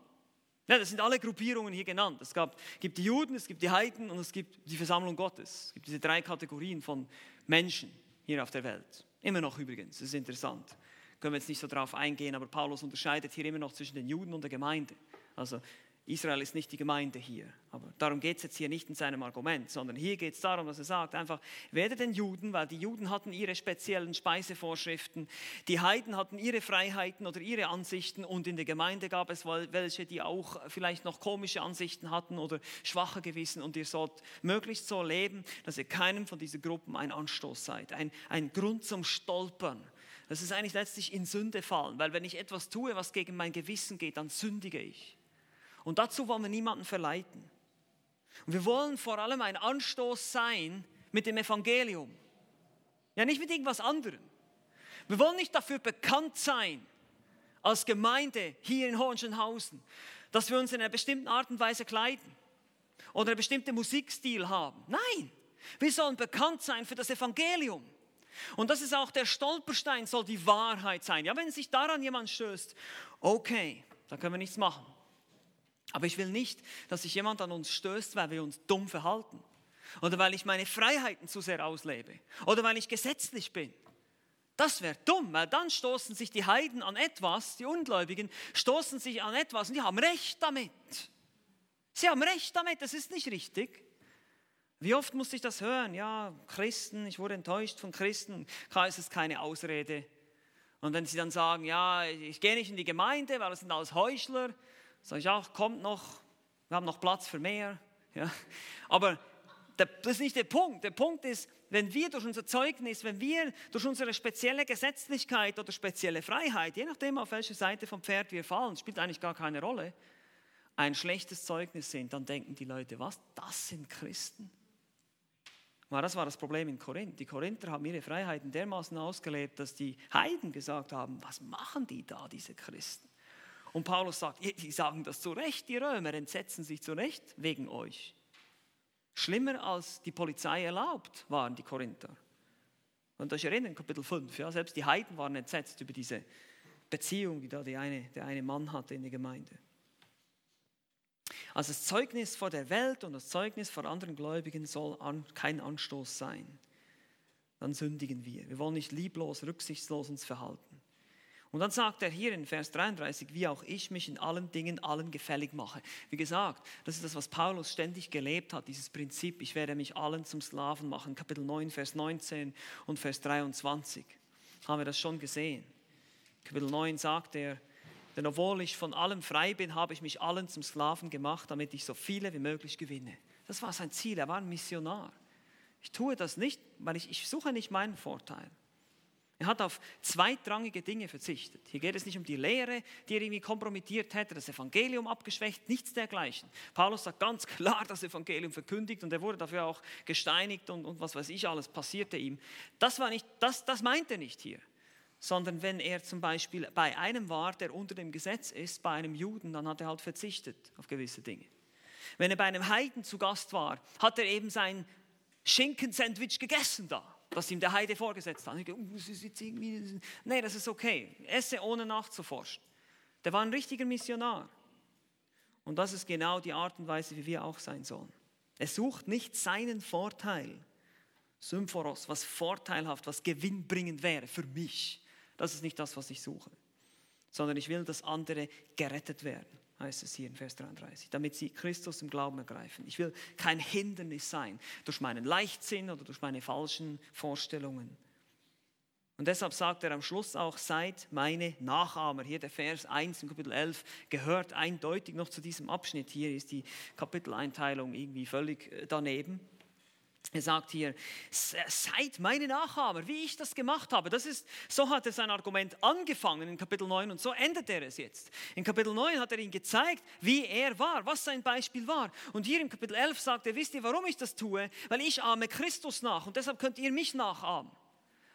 Ja, das sind alle Gruppierungen hier genannt. Es gab, gibt die Juden, es gibt die Heiden und es gibt die Versammlung Gottes. Es gibt diese drei Kategorien von Menschen hier auf der Welt. Immer noch übrigens, das ist interessant. Können wir jetzt nicht so drauf eingehen, aber Paulus unterscheidet hier immer noch zwischen den Juden und der Gemeinde. Also Israel ist nicht die Gemeinde hier. Aber darum geht es jetzt hier nicht in seinem Argument, sondern hier geht es darum, dass er sagt, einfach, werde den Juden, weil die Juden hatten ihre speziellen Speisevorschriften, die Heiden hatten ihre Freiheiten oder ihre Ansichten und in der Gemeinde gab es welche, die auch vielleicht noch komische Ansichten hatten oder schwache Gewissen und ihr sollt möglichst so leben, dass ihr keinem von diesen Gruppen ein Anstoß seid, ein, ein Grund zum Stolpern. Das ist eigentlich letztlich in Sünde fallen, weil wenn ich etwas tue, was gegen mein Gewissen geht, dann sündige ich. Und dazu wollen wir niemanden verleiten. Und wir wollen vor allem ein Anstoß sein mit dem Evangelium. Ja, nicht mit irgendwas anderem. Wir wollen nicht dafür bekannt sein, als Gemeinde hier in Hohenschönhausen, dass wir uns in einer bestimmten Art und Weise kleiden oder einen bestimmten Musikstil haben. Nein, wir sollen bekannt sein für das Evangelium. Und das ist auch der Stolperstein, soll die Wahrheit sein. Ja, wenn sich daran jemand stößt, okay, da können wir nichts machen. Aber ich will nicht, dass sich jemand an uns stößt, weil wir uns dumm verhalten. Oder weil ich meine Freiheiten zu sehr auslebe. Oder weil ich gesetzlich bin. Das wäre dumm, weil dann stoßen sich die Heiden an etwas, die Ungläubigen stoßen sich an etwas und die haben Recht damit. Sie haben Recht damit, das ist nicht richtig. Wie oft musste ich das hören? Ja, Christen, ich wurde enttäuscht von Christen. Klar ist es keine Ausrede. Und wenn sie dann sagen, ja, ich gehe nicht in die Gemeinde, weil es sind alles Heuchler, Sag ich auch, kommt noch, wir haben noch Platz für mehr. Ja. Aber das ist nicht der Punkt. Der Punkt ist, wenn wir durch unser Zeugnis, wenn wir durch unsere spezielle Gesetzlichkeit oder spezielle Freiheit, je nachdem auf welche Seite vom Pferd wir fallen, spielt eigentlich gar keine Rolle, ein schlechtes Zeugnis sind, dann denken die Leute, was, das sind Christen? das war das Problem in Korinth. Die Korinther haben ihre Freiheiten dermaßen ausgelebt, dass die Heiden gesagt haben, was machen die da, diese Christen? Und Paulus sagt, die sagen das zu Recht, die Römer entsetzen sich zu Recht wegen euch. Schlimmer als die Polizei erlaubt waren die Korinther. Und euch erinnern, Kapitel 5, ja, selbst die Heiden waren entsetzt über diese Beziehung, die da die eine, der eine Mann hatte in der Gemeinde. Also das Zeugnis vor der Welt und das Zeugnis vor anderen Gläubigen soll an, kein Anstoß sein. Dann sündigen wir. Wir wollen nicht lieblos, rücksichtslos uns verhalten. Und dann sagt er hier in Vers 33, wie auch ich mich in allen Dingen allen gefällig mache. Wie gesagt, das ist das, was Paulus ständig gelebt hat, dieses Prinzip, ich werde mich allen zum Sklaven machen. Kapitel 9, Vers 19 und Vers 23 haben wir das schon gesehen. Kapitel 9 sagt er, denn obwohl ich von allem frei bin, habe ich mich allen zum Sklaven gemacht, damit ich so viele wie möglich gewinne. Das war sein Ziel, er war ein Missionar. Ich tue das nicht, weil ich, ich suche nicht meinen Vorteil. Er hat auf zweitrangige Dinge verzichtet. Hier geht es nicht um die Lehre, die er irgendwie kompromittiert hätte, das Evangelium abgeschwächt, nichts dergleichen. Paulus sagt ganz klar das Evangelium verkündigt und er wurde dafür auch gesteinigt und, und was weiß ich alles passierte ihm. Das, war nicht, das, das meint er nicht hier. Sondern wenn er zum Beispiel bei einem war, der unter dem Gesetz ist, bei einem Juden, dann hat er halt verzichtet auf gewisse Dinge. Wenn er bei einem Heiden zu Gast war, hat er eben sein Schinkensandwich gegessen da was ihm der Heide vorgesetzt hat. Ich denke, oh, das ist jetzt irgendwie, nee, das ist okay. Esse ohne nachzuforschen. Der war ein richtiger Missionar. Und das ist genau die Art und Weise, wie wir auch sein sollen. Er sucht nicht seinen Vorteil, Symphoros, was vorteilhaft, was gewinnbringend wäre für mich. Das ist nicht das, was ich suche, sondern ich will, dass andere gerettet werden, heißt es hier in Vers 33, damit sie Christus im Glauben ergreifen. Ich will kein Hindernis sein durch meinen Leichtsinn oder durch meine falschen Vorstellungen. Und deshalb sagt er am Schluss auch, seid meine Nachahmer. Hier der Vers 1 in Kapitel 11 gehört eindeutig noch zu diesem Abschnitt. Hier ist die Kapiteleinteilung irgendwie völlig äh, daneben. Er sagt hier, seid meine Nachahmer, wie ich das gemacht habe. Das ist, so hat er sein Argument angefangen in Kapitel 9 und so endet er es jetzt. In Kapitel 9 hat er ihm gezeigt, wie er war, was sein Beispiel war. Und hier in Kapitel 11 sagt er, wisst ihr, warum ich das tue? Weil ich ahme Christus nach und deshalb könnt ihr mich nachahmen.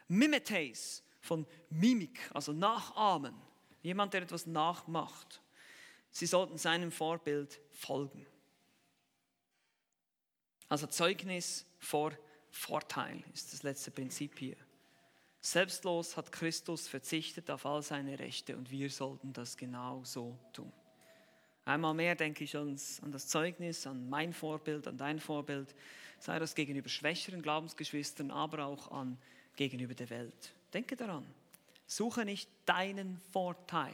Mimetes von Mimik, also nachahmen. Jemand, der etwas nachmacht. Sie sollten seinem Vorbild folgen. Also Zeugnis vor Vorteil ist das letzte Prinzip hier. Selbstlos hat Christus verzichtet auf all seine Rechte und wir sollten das genau so tun. Einmal mehr denke ich ans, an das Zeugnis, an mein Vorbild, an dein Vorbild, sei das gegenüber schwächeren Glaubensgeschwistern, aber auch an gegenüber der Welt. Denke daran, suche nicht deinen Vorteil,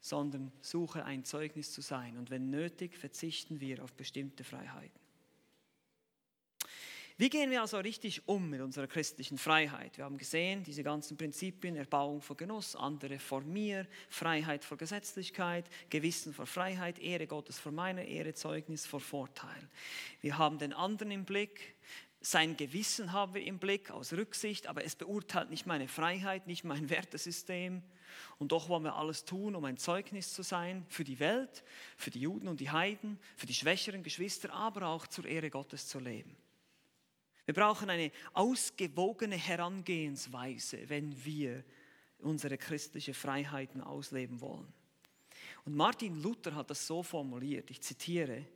sondern suche ein Zeugnis zu sein. Und wenn nötig, verzichten wir auf bestimmte Freiheiten. Wie gehen wir also richtig um mit unserer christlichen Freiheit? Wir haben gesehen, diese ganzen Prinzipien, Erbauung vor Genuss, andere vor mir, Freiheit vor Gesetzlichkeit, Gewissen vor Freiheit, Ehre Gottes vor meiner Ehre, Zeugnis vor Vorteil. Wir haben den anderen im Blick, sein Gewissen haben wir im Blick aus Rücksicht, aber es beurteilt nicht meine Freiheit, nicht mein Wertesystem. Und doch wollen wir alles tun, um ein Zeugnis zu sein für die Welt, für die Juden und die Heiden, für die schwächeren Geschwister, aber auch zur Ehre Gottes zu leben. Wir brauchen eine ausgewogene Herangehensweise, wenn wir unsere christliche Freiheiten ausleben wollen. Und Martin Luther hat das so formuliert, ich zitiere,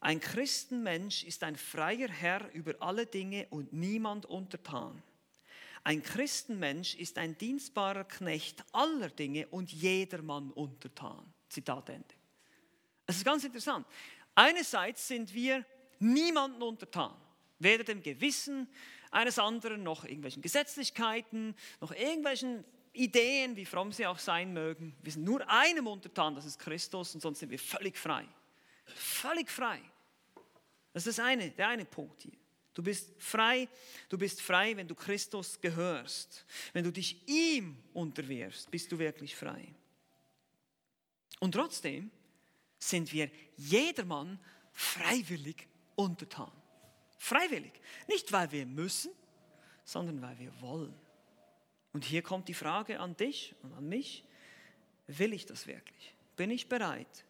ein Christenmensch ist ein freier Herr über alle Dinge und niemand untertan. Ein Christenmensch ist ein dienstbarer Knecht aller Dinge und jedermann untertan. Zitat Ende. Es ist ganz interessant. Einerseits sind wir niemanden untertan, weder dem Gewissen eines anderen noch irgendwelchen Gesetzlichkeiten, noch irgendwelchen Ideen, wie fromm sie auch sein mögen. Wir sind nur einem untertan, das ist Christus, und sonst sind wir völlig frei. Völlig frei. Das ist eine, der eine Punkt hier. Du bist frei, du bist frei, wenn du Christus gehörst. Wenn du dich ihm unterwirfst, bist du wirklich frei. Und trotzdem sind wir jedermann freiwillig untertan. Freiwillig. Nicht, weil wir müssen, sondern weil wir wollen. Und hier kommt die Frage an dich und an mich. Will ich das wirklich? Bin ich bereit,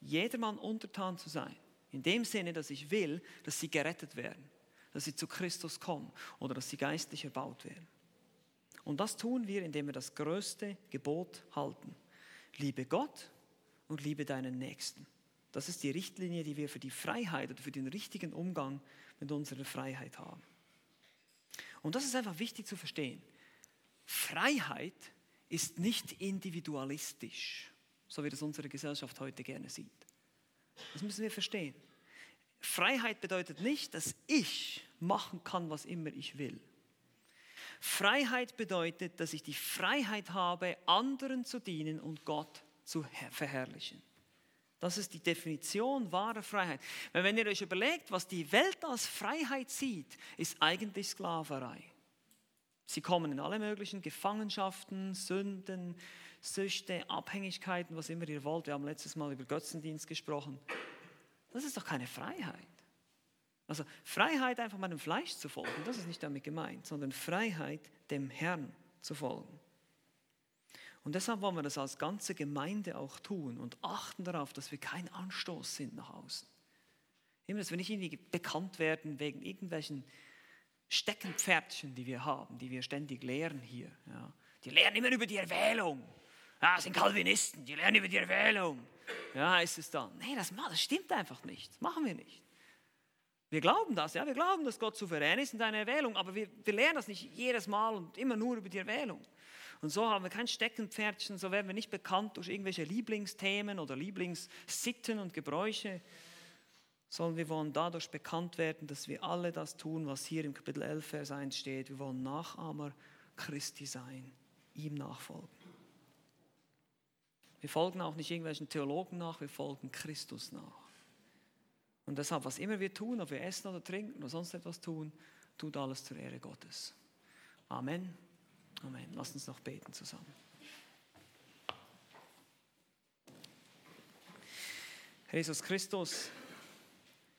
jedermann untertan zu sein. In dem Sinne, dass ich will, dass sie gerettet werden, dass sie zu Christus kommen oder dass sie geistlich erbaut werden. Und das tun wir, indem wir das größte Gebot halten. Liebe Gott und liebe deinen Nächsten. Das ist die Richtlinie, die wir für die Freiheit oder für den richtigen Umgang mit unserer Freiheit haben. Und das ist einfach wichtig zu verstehen. Freiheit ist nicht individualistisch, so wie das unsere Gesellschaft heute gerne sieht. Das müssen wir verstehen. Freiheit bedeutet nicht, dass ich machen kann, was immer ich will. Freiheit bedeutet, dass ich die Freiheit habe, anderen zu dienen und Gott zu verherrlichen. Das ist die Definition wahrer Freiheit. Weil wenn ihr euch überlegt, was die Welt als Freiheit sieht, ist eigentlich Sklaverei. Sie kommen in alle möglichen Gefangenschaften, Sünden, Süchte, Abhängigkeiten, was immer ihr wollt. Wir haben letztes Mal über Götzendienst gesprochen. Das ist doch keine Freiheit. Also Freiheit einfach meinem Fleisch zu folgen, das ist nicht damit gemeint, sondern Freiheit dem Herrn zu folgen. Und deshalb wollen wir das als ganze Gemeinde auch tun und achten darauf, dass wir kein Anstoß sind nach außen. Immer, dass wir nicht irgendwie bekannt werden wegen irgendwelchen Steckenpferdchen, die wir haben, die wir ständig lehren hier. Ja. Die lehren immer über die Erwählung. Ja, das sind Calvinisten, die lernen über die Erwählung. Ja, heißt es dann. Nee, das, das stimmt einfach nicht. Machen wir nicht. Wir glauben das, ja, wir glauben, dass Gott souverän ist in seiner Erwählung, aber wir, wir lernen das nicht jedes Mal und immer nur über die Erwählung. Und so haben wir kein Steckenpferdchen, so werden wir nicht bekannt durch irgendwelche Lieblingsthemen oder Lieblingssitten und Gebräuche, sondern wir wollen dadurch bekannt werden, dass wir alle das tun, was hier im Kapitel 11, Vers 1 steht. Wir wollen Nachahmer Christi sein, ihm nachfolgen. Wir folgen auch nicht irgendwelchen Theologen nach, wir folgen Christus nach. Und deshalb, was immer wir tun, ob wir essen oder trinken oder sonst etwas tun, tut alles zur Ehre Gottes. Amen. Amen. Lass uns noch beten zusammen. Jesus Christus,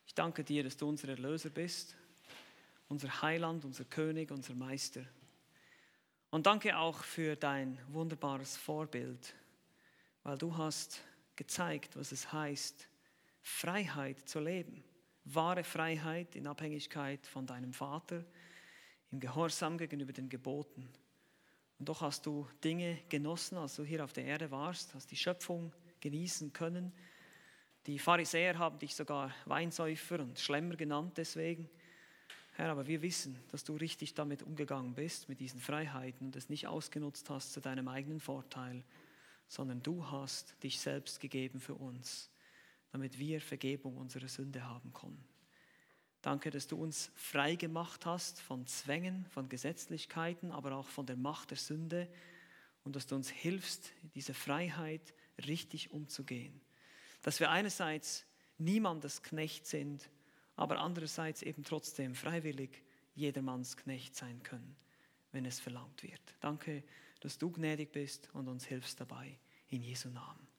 ich danke dir, dass du unser Erlöser bist, unser Heiland, unser König, unser Meister. Und danke auch für dein wunderbares Vorbild, weil du hast gezeigt, was es heißt, Freiheit zu leben. Wahre Freiheit in Abhängigkeit von deinem Vater, im Gehorsam gegenüber den Geboten. Und doch hast du Dinge genossen, als du hier auf der Erde warst, hast die Schöpfung genießen können. Die Pharisäer haben dich sogar Weinsäufer und Schlemmer genannt deswegen. Herr, aber wir wissen, dass du richtig damit umgegangen bist, mit diesen Freiheiten und es nicht ausgenutzt hast zu deinem eigenen Vorteil, sondern du hast dich selbst gegeben für uns, damit wir Vergebung unserer Sünde haben können. Danke, dass du uns frei gemacht hast von Zwängen, von Gesetzlichkeiten, aber auch von der Macht der Sünde und dass du uns hilfst, diese Freiheit richtig umzugehen. Dass wir einerseits niemandes Knecht sind, aber andererseits eben trotzdem freiwillig jedermanns Knecht sein können, wenn es verlangt wird. Danke, dass du gnädig bist und uns hilfst dabei. In Jesu Namen.